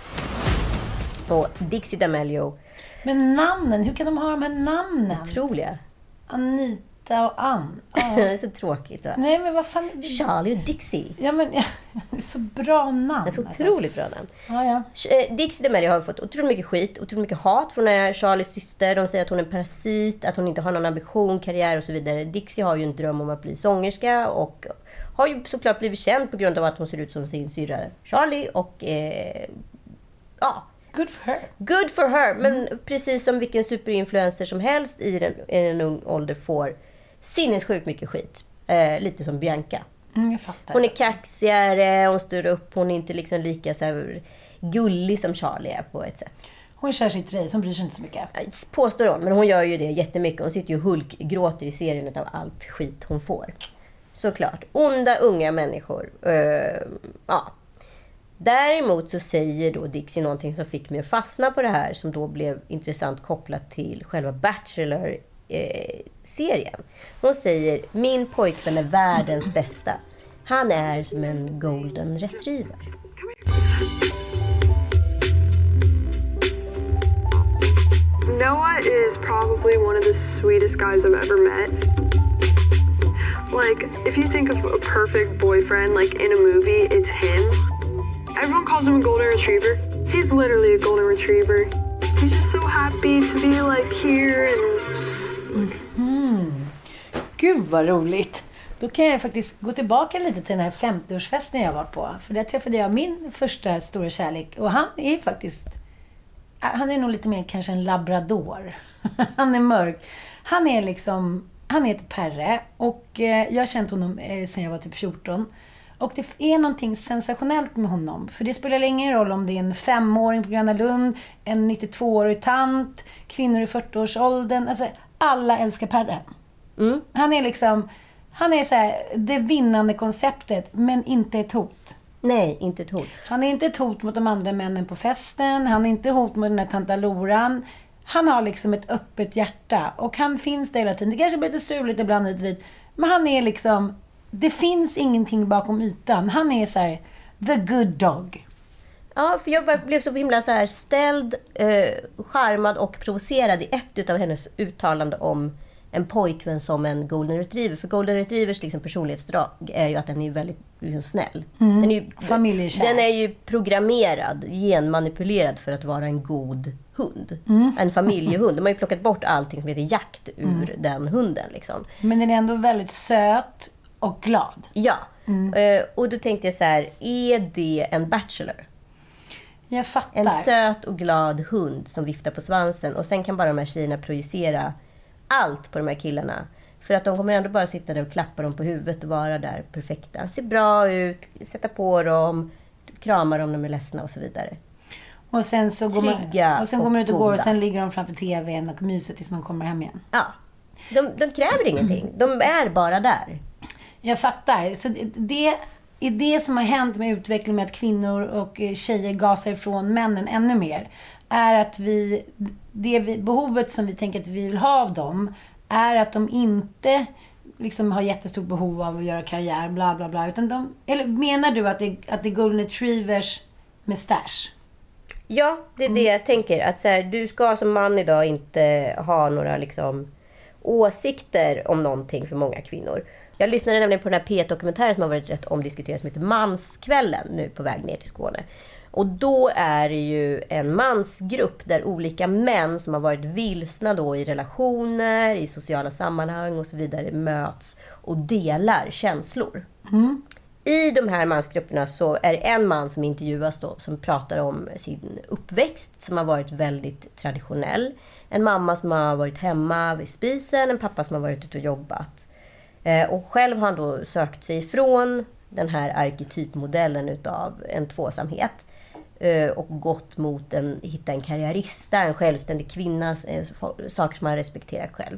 Och Dixie D'Amelio, Men namnen, hur kan de ha de här namnen? otroliga. Anita och Ann. det är så tråkigt va? Nej men vad fan. Charlie och Dixie. Ja men, det är så bra namn. Det är så alltså. otroligt bra namn. Ja, ja. Eh, Dixie D'Amelio har fått otroligt mycket skit, otroligt mycket hat från eh, Charlies syster. De säger att hon är en parasit, att hon inte har någon ambition, karriär och så vidare. Dixie har ju en dröm om att bli sångerska och har ju såklart blivit känd på grund av att hon ser ut som sin syrra Charlie och eh, ja, Good for her. Good for her! Men precis som vilken superinfluencer som helst i, den, i en ung ålder får sinnessjukt mycket skit. Eh, lite som Bianca. Mm. Hon är kaxigare, hon står upp, hon är inte liksom lika så här, gullig som Charlie är på ett sätt. Hon kör sitt race, hon bryr sig inte så mycket. Påstår hon, men hon gör ju det jättemycket. Hon sitter ju och hulkgråter i serien av allt skit hon får. Såklart. Onda unga människor. Eh, ja. Däremot så säger då Dixie någonting som fick mig att fastna på det här som då blev intressant kopplat till själva Eh, Bachelor-serien. Hon säger min pojkvän är världens bästa. Han är som en golden retriever. Noah is probably one of the sweetest guys I've ever met. Like, if you think of a perfect boyfriend, like in a movie, it's him. Everyone calls him a golden retriever. He's literally a golden retriever. He's just so happy to be like here and Mm. Gud vad roligt! Då kan jag faktiskt gå tillbaka lite till den här 50-årsfesten jag var på. För där träffade jag min första stora kärlek. Och han är faktiskt... Äh, han är nog lite mer kanske en labrador. Han är mörk. Han är liksom... Han heter Perre. Och eh, jag har känt honom sen sedan jag var typ 14. Och det är någonting sensationellt med honom. För det spelar ingen roll om det är en femåring på Gröna Lund, en 92-årig tant, kvinnor i 40-årsåldern. Alltså, alla älskar Perre. Han är liksom... Han är så här, det vinnande konceptet, men inte ett hot. Nej, inte ett hot. Han är inte ett hot mot de andra männen på festen. Han är inte ett hot mot den här tanta Loran. Han har liksom ett öppet hjärta. Och han finns där hela tiden. Det kanske blir lite struligt ibland hit och dit. Men han är liksom... Det finns ingenting bakom ytan. Han är så här, the good dog. Ja, för jag blev så himla så här ställd, eh, charmad och provocerad i ett utav hennes uttalande om en pojkvän som en golden retriever. För golden retrievers liksom personlighetsdrag är ju att den är väldigt liksom, snäll. Mm. Den är ju, Familjekär. Den är ju programmerad, genmanipulerad för att vara en god hund. Mm. En familjehund. De har ju plockat bort allting som heter jakt ur Mm. den hunden. Liksom. Men den är ändå väldigt söt och glad. Ja. Eh, och då tänkte jag så här, är det en bachelor? Jag fattar. En söt och glad hund som viftar på svansen och sen kan bara de här tjejerna projicera allt på de här killarna. För att de kommer ändå bara sitta där och klappa dem på huvudet och vara där perfekta. Se bra ut, sätta på dem, krama dem när de är ledsna och så vidare. Och sen så går Trygga man, och sen går man ut och och går och goda. sen ligger de framför TVn och myser tills man kommer hem igen. Ja. De, de kräver ingenting. De är bara där. Jag fattar. Så det är det som har hänt med utvecklingen med att kvinnor och eh, tjejer gasar ifrån männen ännu mer. Är att vi, det vi, behovet som vi tänker att vi vill ha av dem är att de inte liksom har jättestort behov av att göra karriär, bla bla bla. Utan de, eller menar du att det, att det är golden retrievers med stash? Ja, det är det jag tänker. Att så här, du ska som man idag inte ha några liksom, åsikter om någonting för många kvinnor. Jag lyssnade nämligen på den här P1-dokumentären som har varit rätt omdiskuterad som heter Manskvällen nu på väg ner till Skåne. Och då är det ju en mansgrupp där olika män som har varit vilsna då i relationer, i sociala sammanhang och så vidare möts och delar känslor. I de här mansgrupperna så är det en man som intervjuas då som pratar om sin uppväxt som har varit väldigt traditionell. En mamma som har varit hemma vid spisen, en pappa som har varit ute och jobbat. Eh, och själv har han då sökt sig ifrån den här arketypmodellen utav en tvåsamhet. Eh, och gått mot en, hitta en karriärista, en självständig kvinna, eh, saker som han respekterar själv.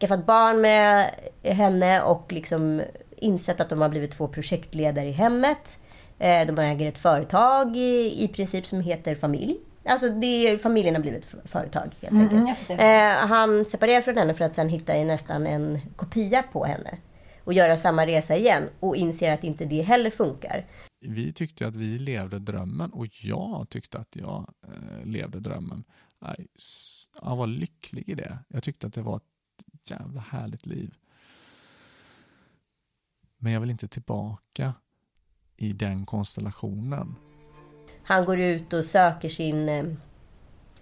Skaffat barn med henne och liksom insett att de har blivit två projektledare i hemmet. De äger ett företag i, i princip som heter familj. Alltså det, familjen har blivit företag helt Mm, enkelt. Eh, han separerar från henne för att sen hitta i nästan en kopia på henne. Och göra samma resa igen och inser att inte det heller funkar. Vi tyckte att vi levde drömmen och jag tyckte att jag eh, levde drömmen. Jag, jag var lycklig i det. Jag tyckte att det var ett jävla härligt liv. Men jag vill inte tillbaka i den konstellationen. Han går ut och söker sin, eh,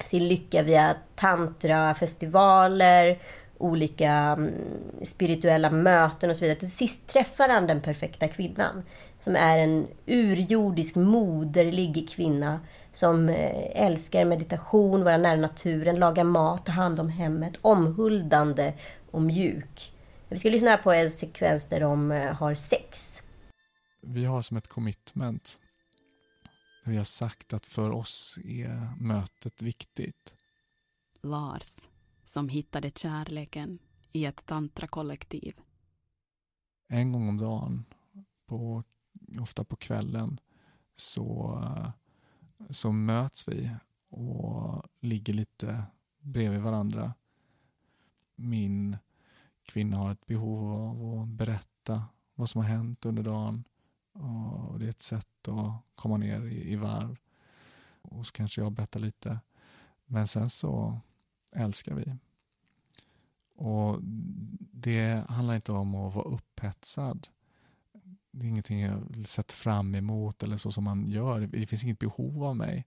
sin lycka via tantrafestivaler, olika mm, spirituella möten och så vidare. Till sist träffar han den perfekta kvinnan. Som är en urjordisk, moderlig kvinna som eh, älskar meditation, vara nära naturen, laga mat, ta hand om hemmet, omhuldande och mjuk. Vi ska lyssna på en sekvens där de eh, har sex. Vi har som ett commitment. Vi har sagt att för oss är mötet viktigt. Lars, som hittade kärleken i ett tantrakollektiv. En gång om dagen, på, ofta på kvällen, så, så möts vi och ligger lite bredvid varandra. Min kvinna har ett behov av att berätta vad som har hänt under dagen. Och det är ett sätt att komma ner i, i varv. Och så kanske jag berättar lite. Men sen så älskar vi. Och det handlar inte om att vara upphetsad. Det är ingenting jag vill fram emot eller så som man gör. Det finns inget behov av mig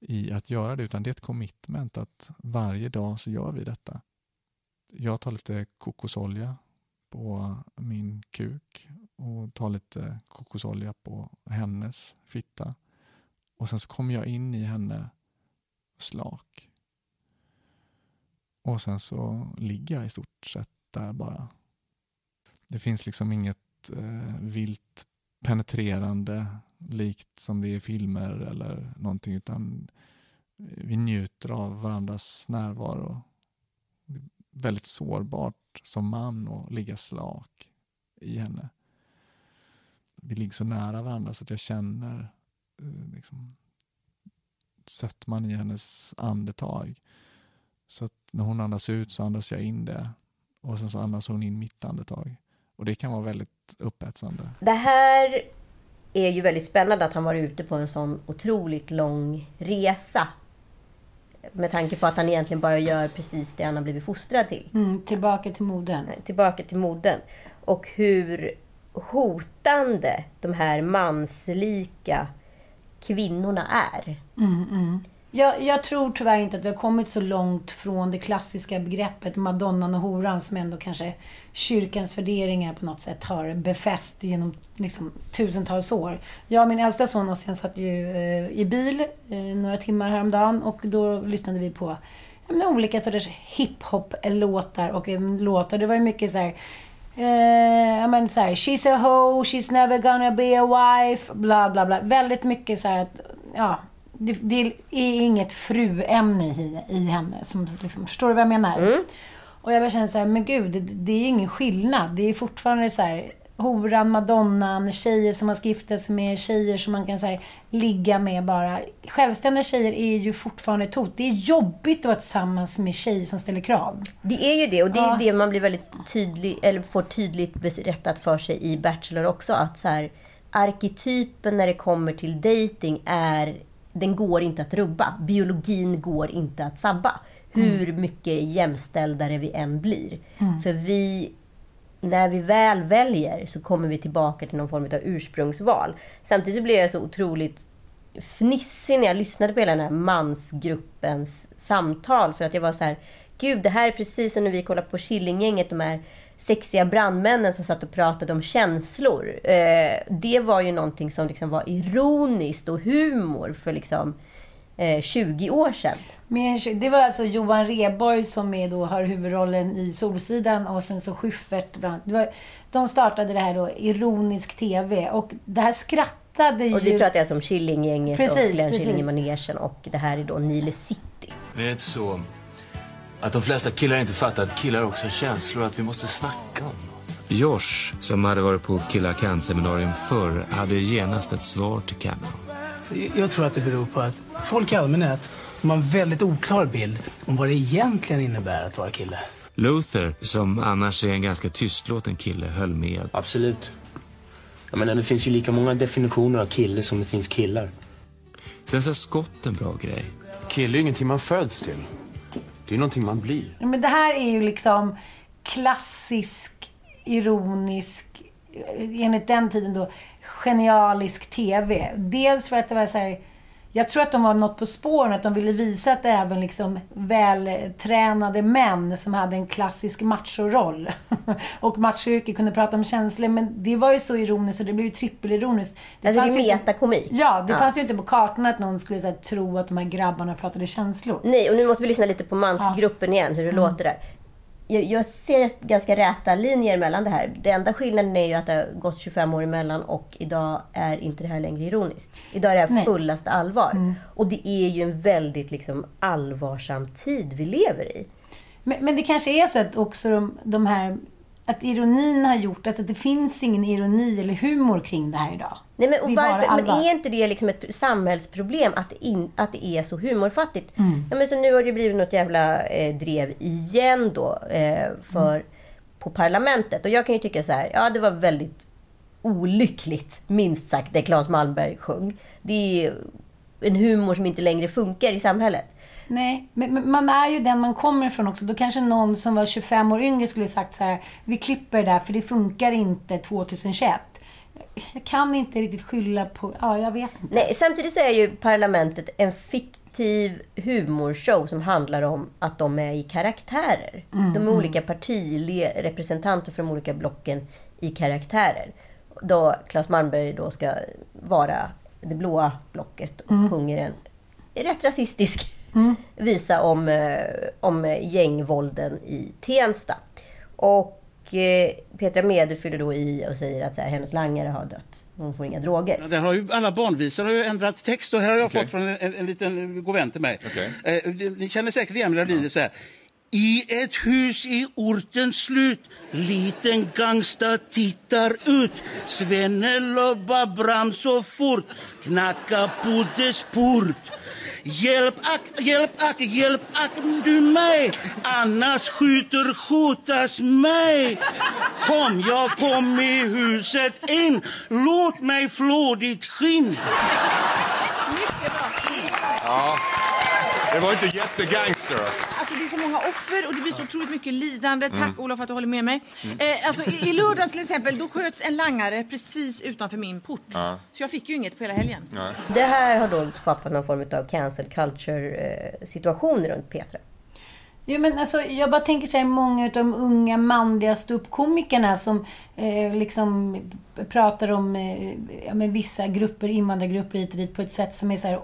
i att göra det, utan det är ett commitment att varje dag så gör vi detta. Jag tar lite kokosolja på min kuk och tar lite kokosolja på hennes fitta. Och sen så kommer jag in i henne slak. Och sen så ligger jag i stort sett där bara. Det finns liksom inget eh, vilt penetrerande likt som det är i filmer eller någonting utan vi njuter av varandras närvaro. Väldigt sårbart som man att ligga slak i henne. Vi ligger så nära varandra så att jag känner eh, liksom, sötman i hennes andetag. Så att när hon andas ut så andas jag in det och sen så andas hon in mitt andetag. Och det kan vara väldigt upphetsande. Det här är ju väldigt spännande att han var ute på en sån otroligt lång resa. Med tanke på att han egentligen bara gör precis det han har blivit fostrad till. Mm, tillbaka till modern. Tillbaka till modern. Och hur hotande de här manslika kvinnorna är. Mm, mm. Jag, jag, tror tyvärr inte att vi har kommit så långt från det klassiska begreppet madonnan och horan som ändå kanske kyrkans värderingar på något sätt har befäst genom liksom, tusentals år. Jag och min äldsta son Ossian satt ju eh, i bil eh, några timmar häromdagen och då lyssnade vi på menar, olika sorters hiphop-låtar och eh, låtar. Det var ju mycket så här Eh, men så här, she's a hoe, she's never gonna be a wife, bla bla bla. Väldigt mycket så här, ja, det, det är inget fruämne i, i henne. Som, liksom, förstår du vad jag menar? Mm. Och jag bara känner så här, men gud, det, det är ingen skillnad. Det är fortfarande så här, horan, madonnan, tjejer som man ska gifta sig med, tjejer som man kan här, ligga med bara. Självständiga tjejer är ju fortfarande ett hot. Det är jobbigt att vara tillsammans med tjejer som ställer krav. Det är ju det och det är ja. det man blir väldigt tydlig, eller får tydligt berättat för sig i Bachelor också. Att så här, arketypen när det kommer till dating är den går inte att rubba. Biologin går inte att sabba. Hur mm. mycket jämställdare vi än blir. Mm. För vi, när vi väl väljer så kommer vi tillbaka till någon form av ursprungsval. Samtidigt så blev jag så otroligt fnissig när jag lyssnade på hela den här mansgruppens samtal. För att jag var så här, gud det här är precis som när vi kollade på Killinggänget, de här sexiga brandmännen som satt och pratade om känslor. Eh, det var ju någonting som liksom var ironiskt och humor för liksom eh, 20 år sedan. Men det var alltså Johan Reborg som är då, har huvudrollen i Solsidan och sen så Schyffert. De startade det här då, Ironisk TV. Och det här skrattade ju... Och vi pratar alltså om Killinggänget och Glenn Killing i manegen och det här är då Nile City. Det är inte så att de flesta killar inte fattar att killar också har känslor att vi måste snacka om Josh, som hade varit på Killar Kan-seminarium förr, hade genast ett svar till Cameron. Jag tror att det beror på att folk i allmänhet har en väldigt oklar bild om vad det egentligen innebär att vara kille. Luther, som annars är en ganska tystlåten kille, höll med. Absolut. Jag menar, det finns ju lika många definitioner av kille som det finns killar. Sen sa Scott en bra grej. Kille är ingenting man föds till. Det är någonting man blir. Ja, men det här är ju liksom klassisk, ironisk, eh, enligt den tiden då, genialisk TV. Dels för att det var så här, jag tror att de var något på spåren, att de ville visa att även liksom vältränade män som hade en klassisk machoroll och machoyrke kunde prata om känslor. Men det var ju så ironiskt och det blev ju trippelironiskt. Det alltså det är metakomik. Ja, det ja. fanns ju inte på kartan att någon skulle här, tro att de här grabbarna pratade känslor. Nej, och nu måste vi lyssna lite på mansgruppen ja. igen, hur det mm. låter där jag, jag ser ganska räta linjer mellan det här. Det enda skillnaden är ju att det har gått 25 år emellan och idag är inte det här längre ironiskt. Idag är det här Nej. fullaste allvar. Mm. Och det är ju en väldigt liksom, allvarsam tid vi lever i. Men, men, det kanske är så att också de, de här att ironin har gjort alltså att det finns ingen ironi eller humor kring det här idag. Nej, men, och är varför, men är inte det liksom ett samhällsproblem att in, att det är så humorfattigt? Mm. Ja, men så nu har det blivit något jävla eh, drev igen då eh, för, Mm. på parlamentet. Och jag kan ju tycka så här, ja det var väldigt olyckligt, minst sagt, det Claes Malmberg sjöng. Det är en humor som inte längre funkar i samhället. Nej, men man är ju den man kommer ifrån också. Då kanske någon som var 25 år yngre skulle sagt så här, vi klipper det där för det funkar inte 2021. Jag kan inte riktigt skylla på, ja jag vet inte. Nej, samtidigt så är ju Parlamentet en fiktiv humorshow som handlar om att de är i karaktärer. Mm, de är mm. olika partirepresentanter för de olika blocken i karaktärer. Då Claes Malmberg då ska vara det blåa blocket och Mm. sjunger en rätt rasistisk Mm. visa om, eh, om gängvålden i Tensta. Och eh, Petra Mede fyller då i och säger att så här, hennes langare har dött. Hon får inga droger. Där har ju alla barnvisor har ju ändrat text och här har jag fått från en, en, en liten god vän till mig. Eh, ni känner säkert igen melodin så här. I ett hus i ortens slut Liten gangsta tittar ut Svenne lobbar bram så fort Knacka på dess port Hjälp ack, hjälp ack, hjälp ack du mig. Annars skjuter skjutas mig. Kom, jag kom i huset in. Låt mig flå ditt skinn. Ja. Det var inte jättegangster. Alltså det är så många offer och det blir så otroligt mycket lidande. Tack Mm. Olof för att du håller med mig. Mm. Eh, alltså, i, I lördags till exempel, då sköts en langare precis utanför min port. Ja. Så jag fick ju inget på hela helgen. Det här har då skapat någon form av cancel culture-situation runt Petra. Jo, men alltså, jag bara tänker så här, många av de unga manliga ståuppkomikerna som eh, liksom pratar om eh, ja, men vissa grupper, invandrargrupper hit och dit på ett sätt som är så här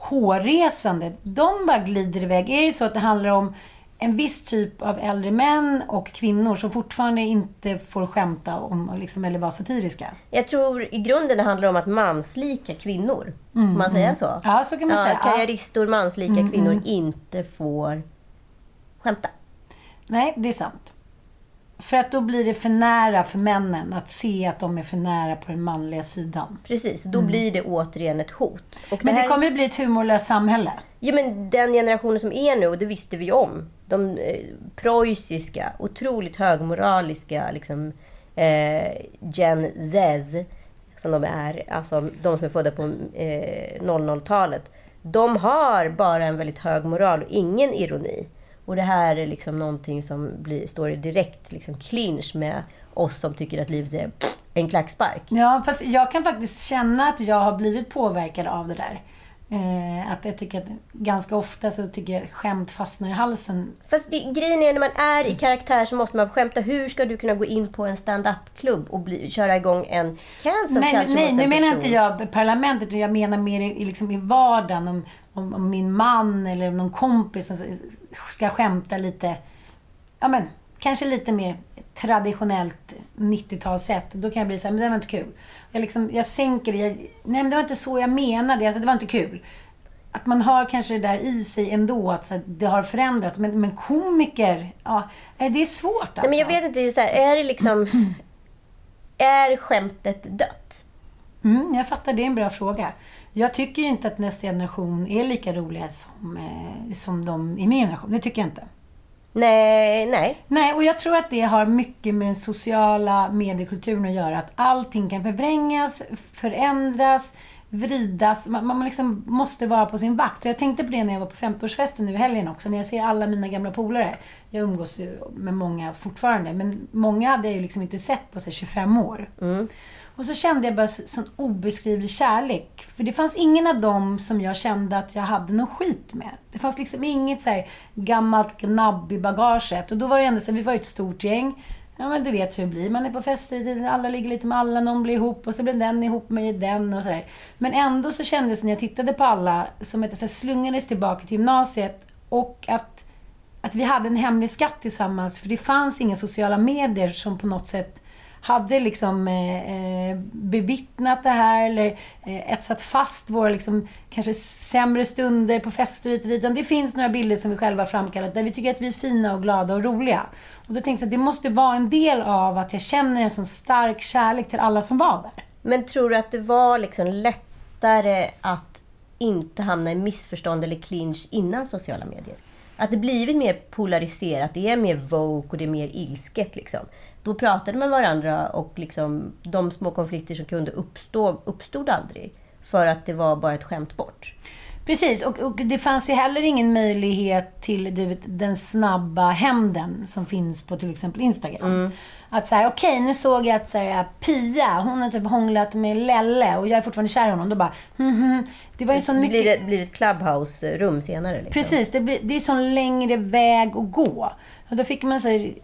hårresande. De bara glider iväg. Är det så att det handlar om en viss typ av äldre män och kvinnor som fortfarande inte får skämta om liksom, eller vara satiriska? Jag tror i grunden det handlar om att manslika kvinnor. Mm, Får man säga mm. så? Ja, så kan man säga. Ja. Karriäristor, manslika Mm, kvinnor mm. inte får skämta. Nej, det är sant. För att då blir det för nära för männen att se att de är för nära på den manliga sidan. Precis, då Mm. blir det återigen ett hot. Och Men det här- kommer ju bli ett humorlöst samhälle. Ja, men den generationen som är nu, och det visste vi om. De eh, preussiska, otroligt högmoraliska liksom, eh, Gen Z, som de är, alltså de som är födda på eh, 00-talet. De har bara en väldigt hög moral och ingen ironi. Och det här är liksom någonting som blir, står i direkt liksom, clinch med oss som tycker att livet är en klackspark. Ja, fast jag kan faktiskt känna att jag har blivit påverkad av det där. Eh, att jag tycker att ganska ofta så tycker jag skämt fastnar i halsen. Fast det, grejen är när man är i karaktär så måste man skämta. Hur ska du kunna gå in på en stand-up-klubb och bli, köra igång en cancel Nej, culture nej nu en menar inte jag parlamentet, jag menar mer i, liksom i vardagen. Om, om, om min man eller någon kompis ska skämta lite, ja men, kanske lite mer traditionellt 90-talssätt. Då kan jag bli så här, men det var inte kul. Jag, liksom, jag sänker det. Jag, nej, men det var inte så jag menade. Alltså, det var inte kul. Att man har kanske det där i sig ändå, att här, det har förändrats. Men, men komiker, ja, det är svårt alltså. Nej, men jag vet inte, det är, så här, är det liksom... Är skämtet dött? Mm, jag fattar, det är en bra fråga. Jag tycker inte att nästa generation är lika roliga som, eh, som de i min generation. Det tycker jag inte. Nej, nej. Nej, och jag tror att det har mycket med den sociala mediekulturen att göra. Att allting kan förvrängas, förändras, vridas. Man, man liksom måste vara på sin vakt. Och jag tänkte på det när jag var på 50-årsfesten nu i helgen också. När jag ser alla mina gamla polare. Jag umgås ju med många fortfarande. Men många hade jag ju liksom inte sett på sig 25 år. Och så kände jag bara sån obeskrivlig kärlek. För det fanns ingen av dem som jag kände att jag hade någon skit med. Det fanns liksom inget så här gammalt gnabb i bagaget. Och då var det ändå så här, vi var ju ett stort gäng. Ja men du vet hur det blir. Man är på fester, alla ligger lite med alla, någon blir ihop och så blir den ihop med den och sådär. Men ändå så kändes det när jag tittade på alla som att jag slungades tillbaka till gymnasiet. Och att, att vi hade en hemlig skatt tillsammans. För det fanns inga sociala medier som på något sätt hade liksom eh, eh, bevittnat det här eller eh, etsat fast våra liksom, kanske sämre stunder på fester och dit. Utan det finns några bilder som vi själva har framkallat där vi tycker att vi är fina och glada och roliga. Och då tänkte jag att det måste vara en del av att jag känner en sån stark kärlek till alla som var där. Men tror du att det var liksom lättare att inte hamna i missförstånd eller clinch innan sociala medier? Att det blivit mer polariserat, det är mer woke och det är mer ilsket. Liksom. Då pratade man varandra och liksom, de små konflikter som kunde uppstå uppstod aldrig. För att det var bara ett skämt bort. Precis, och, och det fanns ju heller ingen möjlighet till du vet, den snabba hämnden som finns på till exempel Instagram. Mm. Att så här, okej, okay, nu såg jag att så här, Pia, hon har typ hånglat med Lelle och jag är fortfarande kär i honom. Då bara, hm, hm. Det var ju sån mycket... Blir det, blir ett clubhouse-rum senare? Liksom. Precis, det, blir, det är sån längre väg att gå. Och då fick man så här,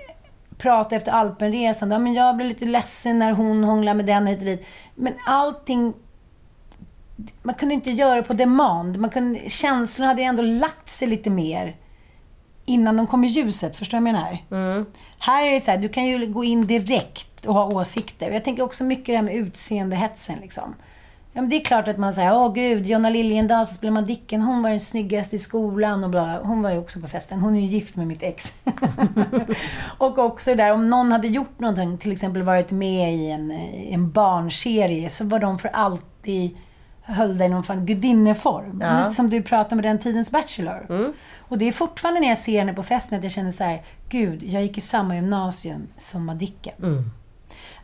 prata efter Alpenresan. Ja, men jag blev lite ledsen när hon hånglade med den och hit och dit. Men allting man kunde inte göra det på demand. Man kunde, känslorna hade ändå lagt sig lite mer innan de kom i ljuset. Förstår du vad jag menar? Mm. Här är det så här, du kan ju gå in direkt och ha åsikter. Jag tänker också mycket det här med utseendehetsen. Liksom. Ja, men det är klart att man säger, åh gud, Jonna Liljendahl som spelar Madicken, hon var den snyggaste i skolan och bla. Hon var ju också på festen. Hon är ju gift med mitt ex. och också där, om någon hade gjort någonting, till exempel varit med i en, en barnserie, så var de för alltid höll dig i någon fan gudinneform. Ja. Lite som du pratade med den tidens Bachelor. Mm. Och det är fortfarande när jag ser henne på festen att jag känner så här, gud, jag gick i samma gymnasium som Madicken. Mm.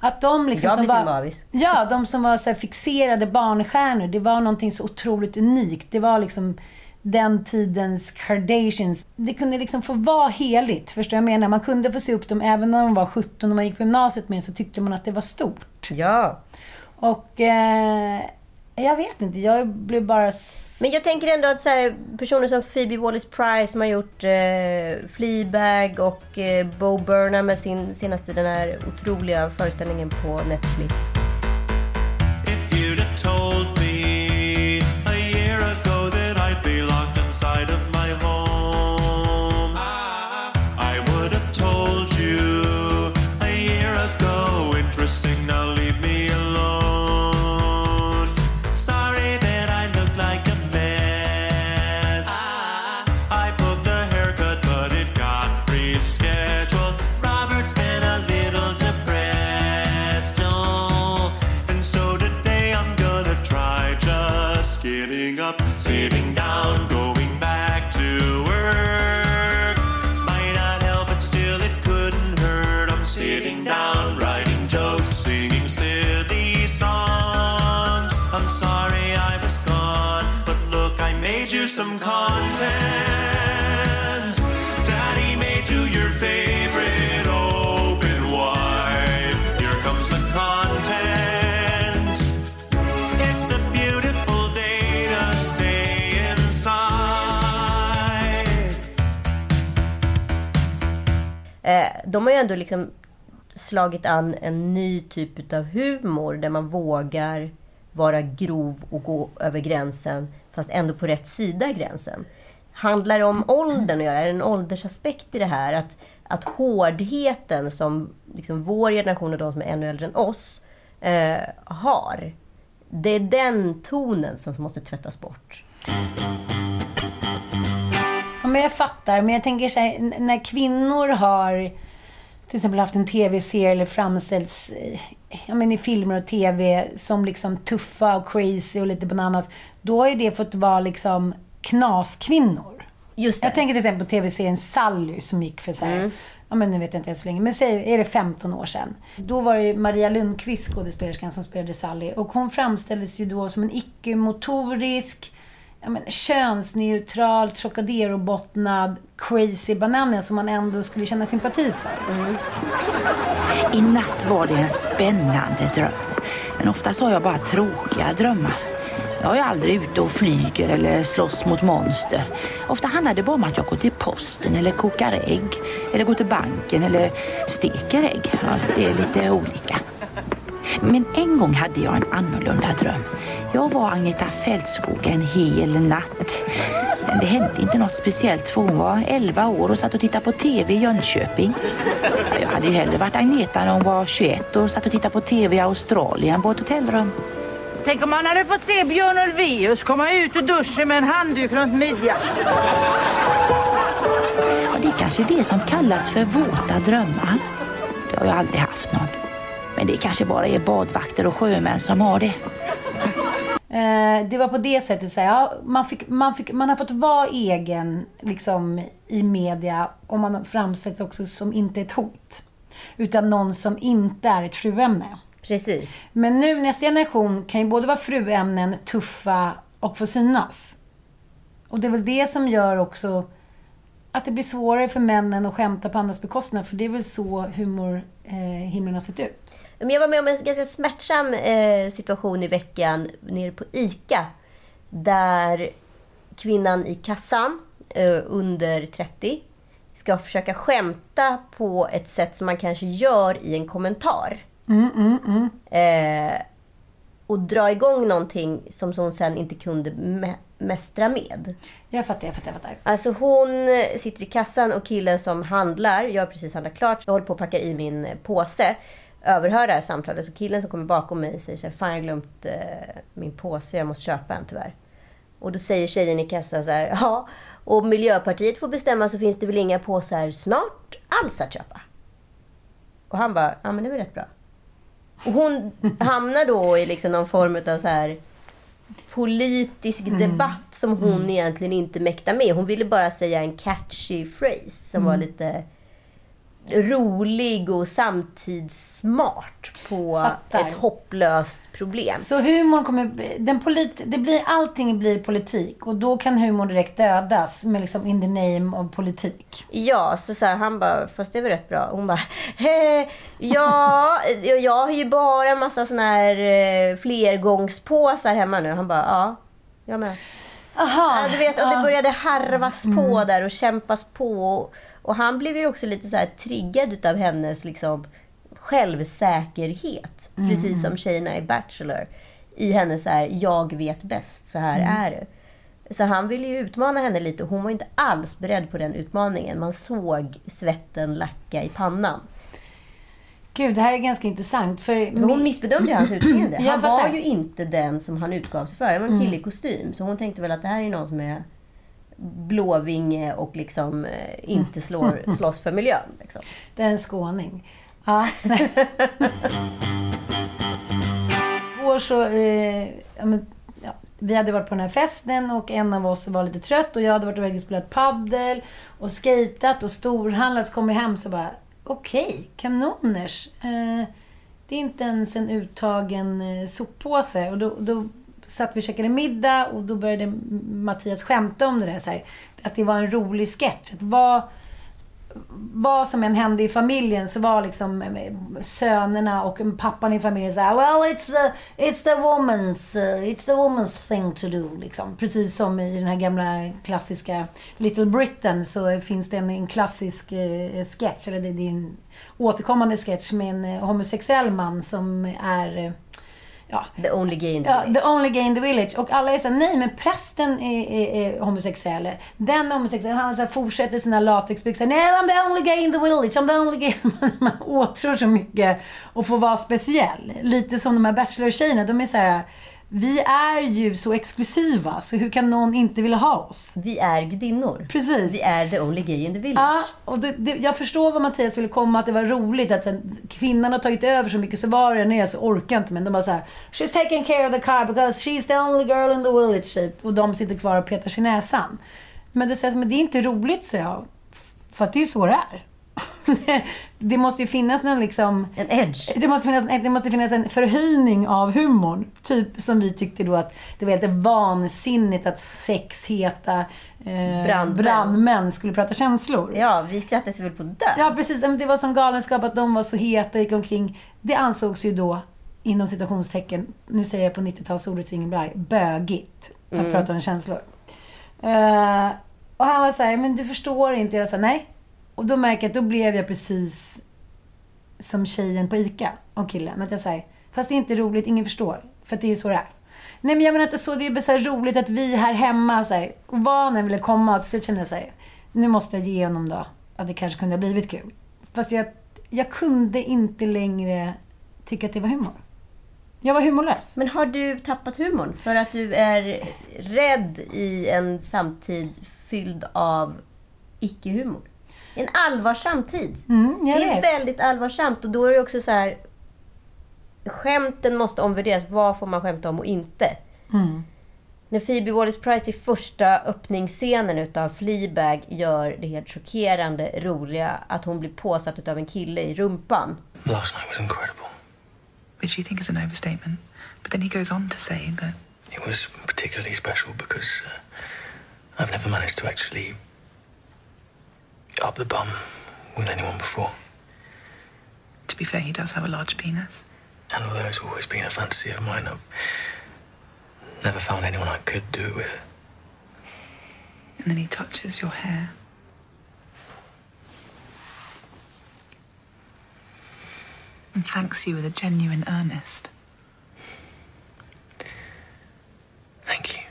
Att de liksom Jag som blir var, mavis. Ja, de som var så fixerade barnstjärnor. Det var någonting så otroligt unikt. Det var liksom den tidens Kardashians. Det kunde liksom få vara heligt. Förstår jag menar? Man kunde få se upp dem även när de var 17 och man gick på gymnasiet med så tyckte man att det var stort. Ja. Och eh, jag vet inte, jag blev bara... Men jag tänker ändå att så här, personer som Phoebe Waller-Price som har gjort eh, Fleabag och eh, Bo Burnham med sin senaste den här otroliga föreställningen på Netflix. If you'd have told me a year ago that I'd be locked inside of my home, de har ju ändå liksom slagit an en ny typ av humor där man vågar vara grov och gå över gränsen fast ändå på rätt sida gränsen. Handlar det om åldern att göra? Är det en åldersaspekt i det här? Att, att hårdheten som liksom vår generation och de som är ännu äldre än oss eh, har. Det är den tonen som måste tvättas bort. Ja, men jag fattar, men jag tänker så här, när kvinnor har till exempel haft en tv-serie eller framställts eh, ja, men i filmer och tv som liksom tuffa och crazy och lite bananas. Då har ju det fått vara liksom knaskvinnor. Just det. Jag tänker till exempel på tv-serien Sally som gick för så här, ja men nu vet jag inte ens så länge, men säg, är det 15 år sedan? Då var det Maria Lundqvist, skådespelerskan, som spelade Sally. Och hon framställdes ju då som en icke-motorisk, ja, men, könsneutral, Trocadero-bottnad, crazy banana som man ändå skulle känna sympati för. Mm. I natt var det en spännande dröm. Men oftast har jag bara tråkiga drömmar. Jag är aldrig ute och flyger eller slåss mot monster. Ofta handlar det bara om att jag går till posten eller kokar ägg. Eller går till banken eller steker ägg. Ja, det är lite olika. Men en gång hade jag en annorlunda dröm. Jag var Agneta Fältskog en hel natt. Men det hände inte något speciellt för hon var 11 år och satt och tittade på TV i Jönköping. Jag hade ju hellre varit Agneta när hon var 21 och satt och tittade på TV i Australien på ett hotellrum. Tänk om man hade fått se Björn Ulvaeus komma ut ur duschen med en handduk runt midjan. Ja, det är kanske det som kallas för våta drömmar. Det har jag aldrig haft någon. Men det kanske bara är badvakter och sjömän som har det. Eh, det var på det sättet så här, ja, man, fick, man, fick, man har fått vara egen liksom, i media och man framställs också som inte ett hot. Utan någon som inte är ett fruämne. Precis. Men nu nästa generation kan ju både vara fruämnen, tuffa och få synas. Och det är väl det som gör också att det blir svårare för männen att skämta på andras bekostnad. För det är väl så humor eh, har sett ut. Men jag var med om en ganska smärtsam eh, situation i veckan nere på ICA. Där kvinnan i kassan, eh, under 30, ska försöka skämta på ett sätt som man kanske gör i en kommentar. Mm, mm, mm. Eh, och dra igång någonting som hon sen inte kunde mä- mästra med. Jag fattar, jag fattar, jag fattar. Alltså hon sitter i kassan och killen som handlar, jag har precis handlat klart, jag håller på att packa i min påse. Överhör det här samtalet. Så killen som kommer bakom mig säger så här, Fan jag har glömt eh, min påse, jag måste köpa en tyvärr. Och då säger tjejen i kassan så här, ja, och Miljöpartiet får bestämma så finns det väl inga påsar snart alls att köpa. Och han bara, ja men det väl rätt bra. Och hon hamnar då i liksom någon form av så här politisk Mm. debatt som hon egentligen inte mäktar med. Hon ville bara säga en catchy phrase som Mm. var lite rolig och samtidssmart på Fattar. ett hopplöst problem. Så humorn kommer den polit, det blir, allting blir politik och då kan humorn direkt dödas med liksom in the name of politik. Ja, så, så här, han bara, fast det väl rätt bra. Hon bara, "Eh, ja, jag har ju bara en massa såna här eh, flergångspåsar hemma nu. Han bara, ja, jag med. Aha, ja, du vet, och det ja. började harvas på Mm. där och kämpas på. Och han blev ju också lite så här triggad utav hennes liksom självsäkerhet. Mm. Precis som tjejerna i Bachelor. I hennes så här, jag vet bäst, så här Mm. är det. Så han ville ju utmana henne lite och hon var inte alls beredd på den utmaningen. Man såg svetten lacka i pannan. Gud, det här är ganska intressant. För hon missbedömde ju hans utseende. Han var ju inte den som han utgav sig för. Han var en Mm. kille i kostym. Så hon tänkte väl att det här är någon som är blåvinge och liksom eh, inte slår, slåss för miljön. Liksom. Det är en skåning. Ja. Så... Eh, ja, vi hade varit på den här festen och en av oss var lite trött och jag hade varit iväg och spelat paddel och skatat och storhandlat. Så kom jag hem så bara, okej, kanoners. Eh, det är inte ens en uttagen soppåse. Och då, då satt vi och käkade middag och då började Mattias skämta om det där. Så här, att det var en rolig sketch. Att vad, vad som än hände i familjen så var liksom eh, sönerna och pappan i familjen såhär Well, it's the, it's the woman's, eh, it's the woman's thing to do. Liksom. Precis som i den här gamla klassiska Little Britain så finns det en, en klassisk eh, sketch, eller det, det är en återkommande sketch med en eh, homosexuell man som är eh, Ja. The only gay in the ja, village. The only gay in the village. Och alla är såhär, nej men prästen är, är, är homosexuell. Den är homosexuell. Han så här, fortsätter sina latexbyxor. Nej, I'm the only gay in the village. I'm the only gay. Man, man åtrår så mycket och får vara speciell. Lite som de här Bachelor-tjejerna. De är så här. Vi är ju så exklusiva, så hur kan någon inte vilja ha oss? Vi är gudinnor. Precis. Vi är the only gay in the village. Ja, och det, det, jag förstår vad Mattias ville komma, att det var roligt att sen, kvinnan har tagit över så mycket, så var det, nej så orkar inte, men de bara såhär She's taking care of the car because she's the only girl in the village, typ. Och de sitter kvar och petar sig i näsan. Men du säger men det är inte roligt, säger jag. För att det är ju så det är. det måste ju finnas någon liksom... En edge. Det måste, finnas, det måste finnas en förhöjning av humorn. Typ som vi tyckte då att det var helt vansinnigt att sexheta eh, Brandmän. brandmän skulle prata känslor. Ja, vi skrattade sig väl på dö. Ja, precis. Men Det var som galenskap att de var så heta och gick omkring. Det ansågs ju då, inom citationstecken, nu säger jag på 90-talsordet så ingen blir bögigt. Att Mm. prata om känslor. Eh, och han var så här, men du förstår inte. Jag sa nej. Och då märker jag att då blev jag precis som tjejen på ICA och killen. Att jag säger, fast det är inte roligt, ingen förstår. För att det är ju så det är. Nej men jag menar inte så. Det är bara så här roligt att vi här hemma, så här, och vad han ville komma, och till slut kände jag så här, nu måste jag ge honom då, att det kanske kunde ha blivit kul. Fast jag, jag kunde inte längre tycka att det var humor. Jag var humorlös. Men har du tappat humorn för att du är rädd i en samtid fylld av icke-humor? En allvarsam tid. Mm, jag det är vet. väldigt allvarsamt och då är det också så här... Skämten måste omvärderas. Vad får man skämta om och inte? Mm. När Phoebe Waller-Price i första öppningsscenen utav Fleabag gör det helt chockerande roliga att hon blir påsatt utav en kille i rumpan. Last night was incredible. Which you think is an overstatement. But then he goes on to say that. It was particularly special because uh, I've never managed to actually up the bum with anyone before. To be fair, he does have a large penis. And although it's always been a fantasy of mine, I've never found anyone I could do it with. And then he touches your hair. And thanks you with a genuine earnest. Thank you.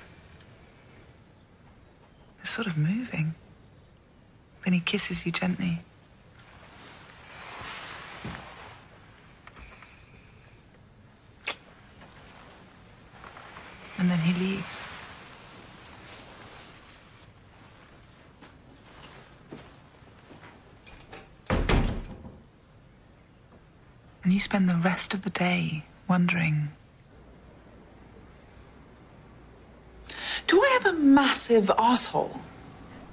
It's sort of moving. Then he kisses you gently. And then he leaves. And you spend the rest of the day wondering Do I have a massive asshole?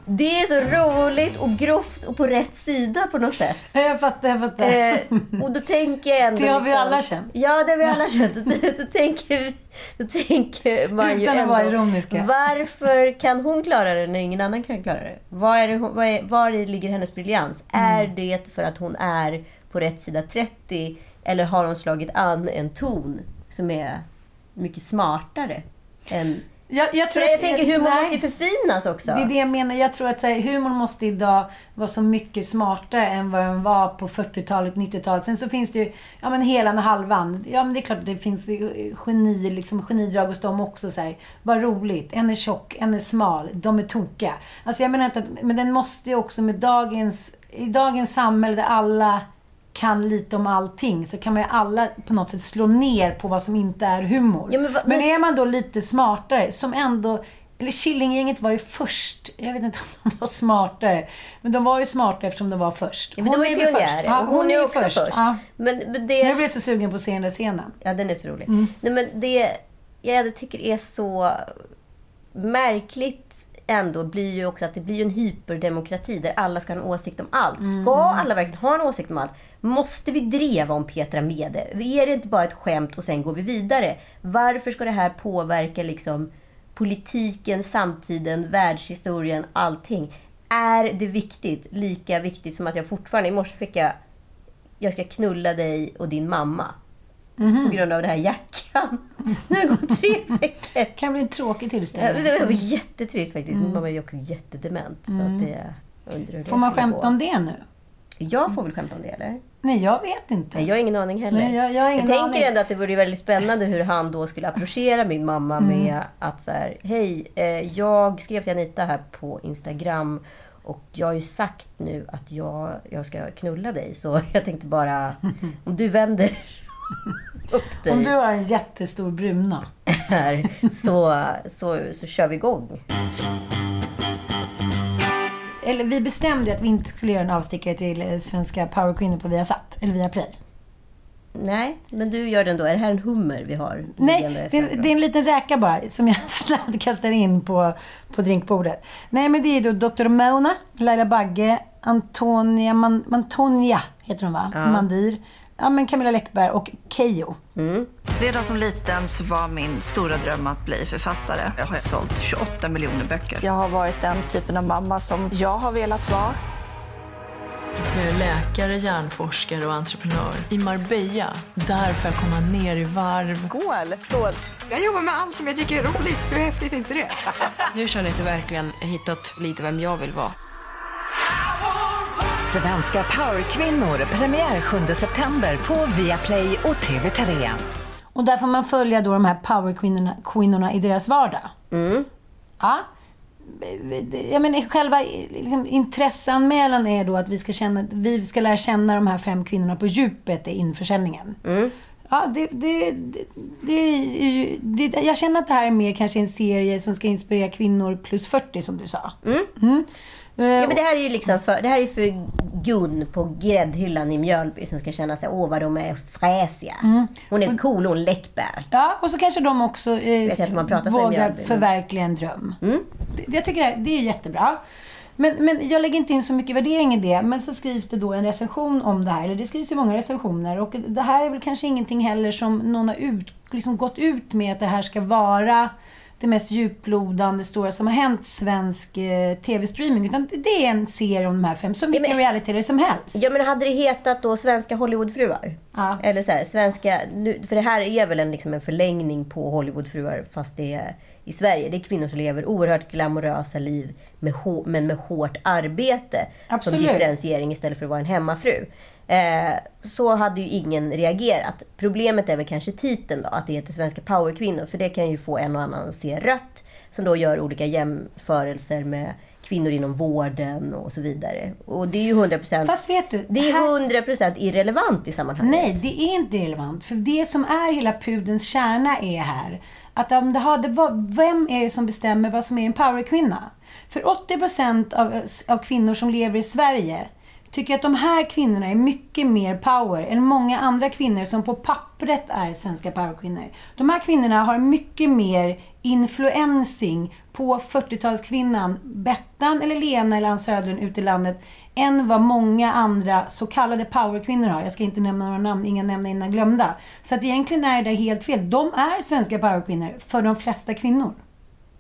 Det är så roligt och grovt och på rätt sida på något sätt. Jag fattar, jag fattar. Eh, och då tänker jag ändå... Det har vi liksom, alla känt. Ja, det har vi alla känt. Då, då, tänker, då tänker man ju Utan att ändå... vara ironiska. Varför kan hon klara det när ingen annan kan klara det? Var, är det var, är, var ligger hennes briljans? Mm. Är det för att hon är på rätt sida 30? Eller har hon slagit an en ton som är mycket smartare än... Jag, jag, tror jag att- tänker humor nej. måste förfinas också. Det är det jag menar. Jag tror att så här, humorn måste idag vara så mycket smartare än vad den var på 40-talet, 90-talet. Sen så finns det ju, ja men hela och halvan. Ja men det är klart att det finns geni, liksom genidrag hos dem också. Så här. Vad roligt. En är tjock, en är smal. De är tokiga. Alltså jag menar inte att, men den måste ju också med dagens, i dagens samhälle där alla kan lite om allting så kan man ju alla på något sätt slå ner på vad som inte är humor. Ja, men va- men men- är man då lite smartare, som ändå... Eller Killinggänget var ju först. Jag vet inte om de var smartare. Men de var ju smartare eftersom de var först. Ja, men de var ju är först. pionjärer. Ja, och hon, är ju också först. Ja. Men, men det... Jag blev så sugen på att se den där scenen. Ja, den är så rolig. Mm. Nej, men det jag ändå tycker är så märkligt ändå blir ju också att det blir en hyperdemokrati där alla ska ha en åsikt om allt. Mm. Ska alla verkligen ha en åsikt om allt? Måste vi dreva om Petra Mede? Är det inte bara ett skämt och sen går vi vidare? Varför ska det här påverka liksom politiken, samtiden, världshistorien, allting? Är det viktigt? Lika viktigt som att jag fortfarande... I morse fick jag... Jag ska knulla dig och din mamma. Mhm. På grund av det här jackan. Nu har det gått tre veckor. kan bli en tråkig Ja, tillställning. det var jättetrist faktiskt. Mm. Mamma är ju också jättedement. Så Mm. att det, jag undrar hur det Får man skämta om det nu? Jag får väl skämta om det, eller? Nej, jag vet inte. Nej, jag har ingen aning heller. Nej, jag- jag ingen tänker aning. ändå att det vore väldigt spännande hur han då skulle approchera min mamma Mm. med att så här, hej, eh, jag skrev till Anita här på Instagram och jag har ju sagt nu att jag, jag ska knulla dig. Så jag tänkte bara, om du vänder upp dig Om du har en jättestor bruna. här så, så, så kör vi igång. Eller vi bestämde att vi inte skulle göra en avstickare till eh, svenska powerkvinnor på Viasat. Eller Viaplay. Nej, men du gör den då. Är det här en hummer vi har? Nej, det, det är en liten räka bara som jag snabbt kastar in på, på drinkbordet. Nej, men det är då Dr. Mona, Laila Bagge, Antonia Man, Mantonia heter hon va? Ja. Mandir. Ja, men Camilla Läckberg och Keyyo. Mm. Redan som liten så var min stora dröm att bli författare. Jag har sålt 28 miljoner böcker. Jag har varit den typen av mamma som jag har velat vara. Jag är läkare, hjärnforskare och entreprenör. I Marbella, där får jag komma ner i varv. Skål! Skål! Jag jobbar med allt som jag tycker är roligt. Hur häftigt är inte det? Nu känner jag att jag verkligen hittat lite vem jag vill vara. Svenska powerkvinnor premiär 7 september på Viaplay och TV3. Och där får man följa då de här powerkvinnorna kvinnorna i deras vardag. Mm. Ja. Jag menar, själva liksom, intresseanmälan är då att vi ska, känna, vi ska lära känna de här fem kvinnorna på djupet i införsäljningen. Mm. Ja, det, det, det, det, är ju- det, jag känner att det här är mer kanske en serie som ska inspirera kvinnor plus 40 som du sa. Mm. Mm. Ja, men det här är ju liksom för, det här är för Gun på gräddhyllan i Mjölby som ska känna sig, åh vad de är fräsiga. Mm. Hon är cool, hon läckbär. Ja, och så kanske de också eh, Vet jag man pratar vågar Mjölby, förverkliga en dröm. Mm. Det, jag tycker det, det är jättebra. Men, men jag lägger inte in så mycket värdering i det. Men så skrivs det då en recension om det här. Eller det skrivs ju många recensioner. Och det här är väl kanske ingenting heller som någon har ut, liksom gått ut med att det här ska vara det mest djuplodande stora som har hänt svensk eh, tv-streaming. Utan det är en serie om de här fem, som vilken reality som helst. Ja men hade det hetat då Svenska Hollywoodfruar? Ja. Eller så här, svenska, nu, för det här är väl en, liksom en förlängning på Hollywoodfruar fast det är i Sverige. Det är kvinnor som lever oerhört glamorösa liv med men med hårt arbete Absolut. som differentiering istället för att vara en hemmafru. Eh, så hade ju ingen reagerat. Problemet är väl kanske titeln då, att det heter Svenska powerkvinnor. För det kan ju få en och annan att se rött. Som då gör olika jämförelser med kvinnor inom vården och så vidare. Och det är ju 100% Fast vet du, det är här- 100% irrelevant i sammanhanget. Nej, det är inte relevant. För det som är hela pudens kärna är här att om det hade, vem är det som bestämmer vad som är en powerkvinna? För 80% av, av kvinnor som lever i Sverige tycker att de här kvinnorna är mycket mer power än många andra kvinnor som på pappret är svenska powerkvinnor. De här kvinnorna har mycket mer influencing på 40-talskvinnan Bettan eller Lena eller Ann Söderlund ute i landet än vad många andra så kallade powerkvinnor har. Jag ska inte nämna några namn, inga nämna innan glömda. Så att egentligen är det helt fel. De är svenska powerkvinnor för de flesta kvinnor.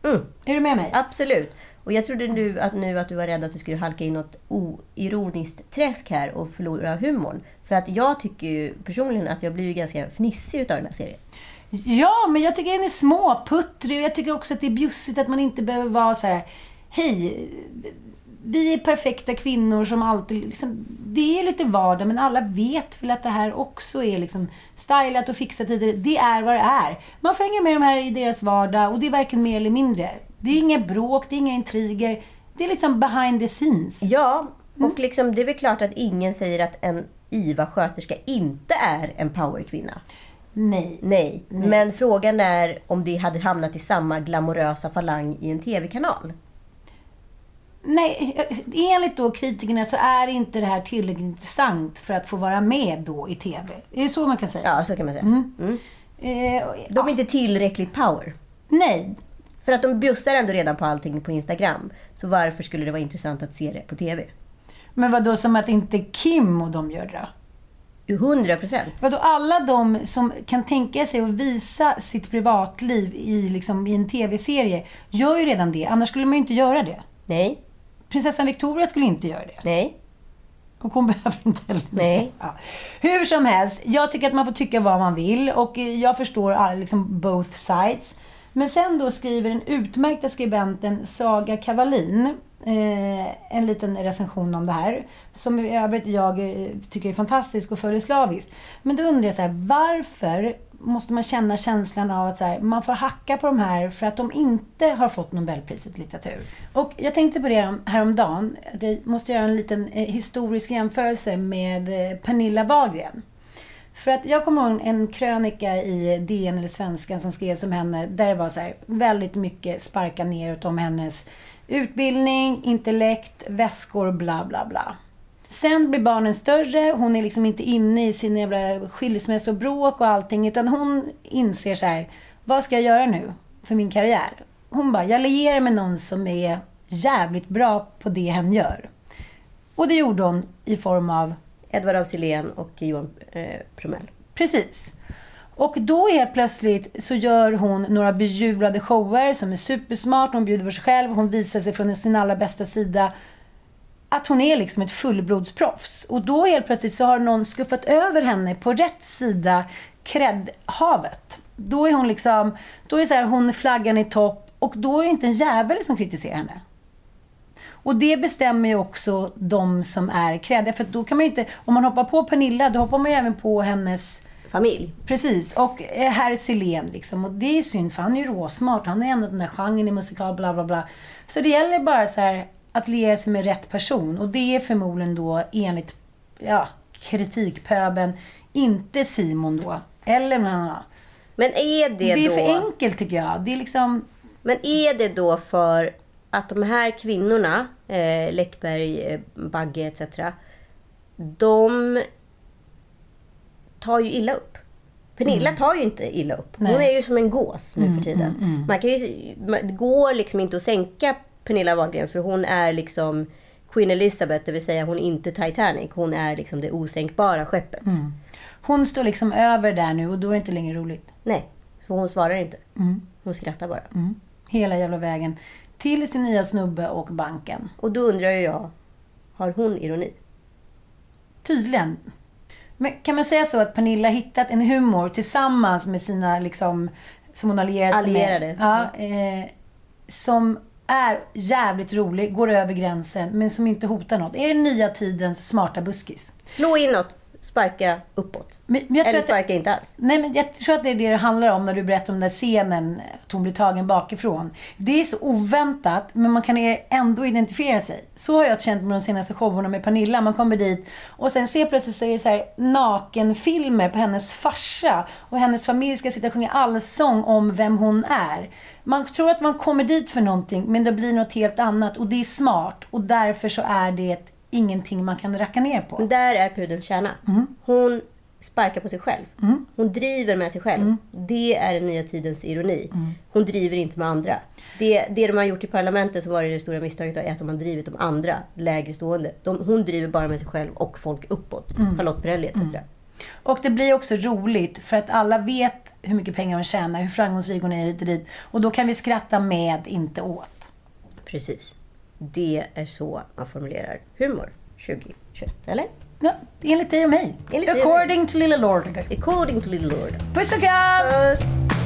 Mm. Är du med mig? Absolut. Och jag trodde nu att, nu att du var rädd att du skulle halka in något oironiskt träsk här och förlora humorn. För att jag tycker ju personligen att jag blir ganska fnissig utav den här serien. Ja, men jag tycker den är småputtrig och jag tycker också att det är bjussigt att man inte behöver vara så här. Hej, vi är perfekta kvinnor som alltid... Liksom, det är lite vardag, men alla vet väl att det här också är liksom stylat och fixat. och Det är vad det är. Man får hänga med de här i deras vardag och det är varken mer eller mindre. Det är inga bråk, det är inga intriger. Det är liksom behind the scenes. Ja, och liksom, det är väl klart att ingen säger att en IVA-sköterska inte är en powerkvinna. Nej. Nej. Men frågan är om det hade hamnat i samma glamorösa falang i en TV-kanal. Nej, enligt då kritikerna så är inte det här tillräckligt intressant för att få vara med då i TV. Är det så man kan säga? Ja, så kan man säga. Mm. Eh, De är inte tillräckligt power. Nej. För att de bjussar ändå redan på allting på Instagram. Så varför skulle det vara intressant att se det på TV? Men vad då som att inte Kim och de gör det? 100 procent. Vadå alla de som kan tänka sig att visa sitt privatliv i, liksom, i en TV-serie gör ju redan det. Annars skulle man ju inte göra det. Nej. Prinsessan Victoria skulle inte göra det. Nej. Och hon behöver inte heller. Nej. Ja. Hur som helst, jag tycker att man får tycka vad man vill och jag förstår liksom both sides. Men sen då skriver den utmärkta skribenten Saga Kavalin eh, en liten recension om det här. Som i övrigt jag eh, tycker är fantastisk och följer slaviskt. Men då undrar jag så här, varför måste man känna känslan av att så här, man får hacka på de här för att de inte har fått Nobelpriset i litteratur. Och jag tänkte på det häromdagen, jag måste göra en liten eh, historisk jämförelse med eh, Pernilla Wahlgren. För att jag kommer ihåg en krönika i DN eller Svenskan som skrevs om henne där det var så här, väldigt mycket sparka neråt om hennes utbildning, intellekt, väskor, bla bla bla. Sen blir barnen större, hon är liksom inte inne i sin jävla skilsmässobråk och allting utan hon inser så här, vad ska jag göra nu för min karriär? Hon bara, jag lierar med någon som är jävligt bra på det hen gör. Och det gjorde hon i form av Edvard af och Johan eh, Promell. Precis. Och då helt plötsligt så gör hon några bejublade shower som är supersmart. Hon bjuder på sig själv. Hon visar sig från sin allra bästa sida. Att hon är liksom ett fullblodsproffs. Och då helt plötsligt så har någon skuffat över henne på rätt sida kreddhavet. Då är hon liksom, då är så här, hon flaggan i topp och då är det inte en jävel som kritiserar henne. Och det bestämmer ju också de som är kreddiga. För då kan man ju inte, om man hoppar på Pernilla, då hoppar man ju även på hennes familj. Precis, och eh, herr Silén liksom. Och det är synd för han är ju råsmart. Han har ändå den där genren i musikal, bla bla bla. Så det gäller bara så här att liera sig med rätt person. Och det är förmodligen då enligt ja, kritikpöben inte Simon då. Eller någon annan. Men är det, Det är då... för enkelt tycker jag. Det är liksom... Men är det då för att de här kvinnorna, eh, Läckberg, eh, Bagge etc. De tar ju illa upp. Pernilla Mm. tar ju inte illa upp. Hon Nej. är ju som en gås nu Mm, för tiden. mm, mm. Man kan ju, det går liksom inte att sänka Pernilla Wahlgren för hon är liksom Queen Elizabeth, det vill säga hon är inte Titanic. Hon är liksom det osänkbara skeppet. Mm. Hon står liksom över där nu och då är det inte längre roligt. Nej, för hon svarar inte. Mm. Hon skrattar bara. Mm. Hela jävla vägen. Till sin nya snubbe och banken. Och då undrar ju jag, har hon ironi? Tydligen. Men kan man säga så att Pernilla hittat en humor tillsammans med sina, liksom, som hon allierat sig Allierade. med? Ja, eh, som är jävligt rolig, går över gränsen, men som inte hotar något. Är det nya tidens smarta buskis? Slå inåt, sparka uppåt. Men, men jag tror Eller att det- sparka inte alls. Nej, men jag tror att det är det det handlar om när du berättar om den där scenen, att hon blir tagen bakifrån. Det är så oväntat, men man kan ändå identifiera sig. Så har jag känt med de senaste showerna med Pernilla. Man kommer dit och sen ser plötsligt så är det så här nakenfilmer på hennes farsa och hennes familj ska sitta och sjunga allsång om vem hon är. Man tror att man kommer dit för någonting, men det blir något helt annat och det är smart och därför så är det ingenting man kan racka ner på. Där är pudelns kärna. Mm. Hon sparkar på sig själv. Hon driver med sig själv. Mm. Det är den nya tidens ironi. Hon driver inte med andra. Det, det de har gjort i parlamentet som var det stora misstaget är att de har drivit de andra lägre stående. De, hon driver bara med sig själv och folk uppåt. Mm. Charlotte Perrelli etc. Mm. Och det blir också roligt för att alla vet hur mycket pengar hon tjänar, hur framgångsrik hon är hit och dit. Och då kan vi skratta med, inte åt. Precis. Det är så man formulerar humor 2021, eller? Ja, enligt dig och mig. Enligt dig och mig. According to Lilla Lord. According to Little Lord. Puss och kram! Puss!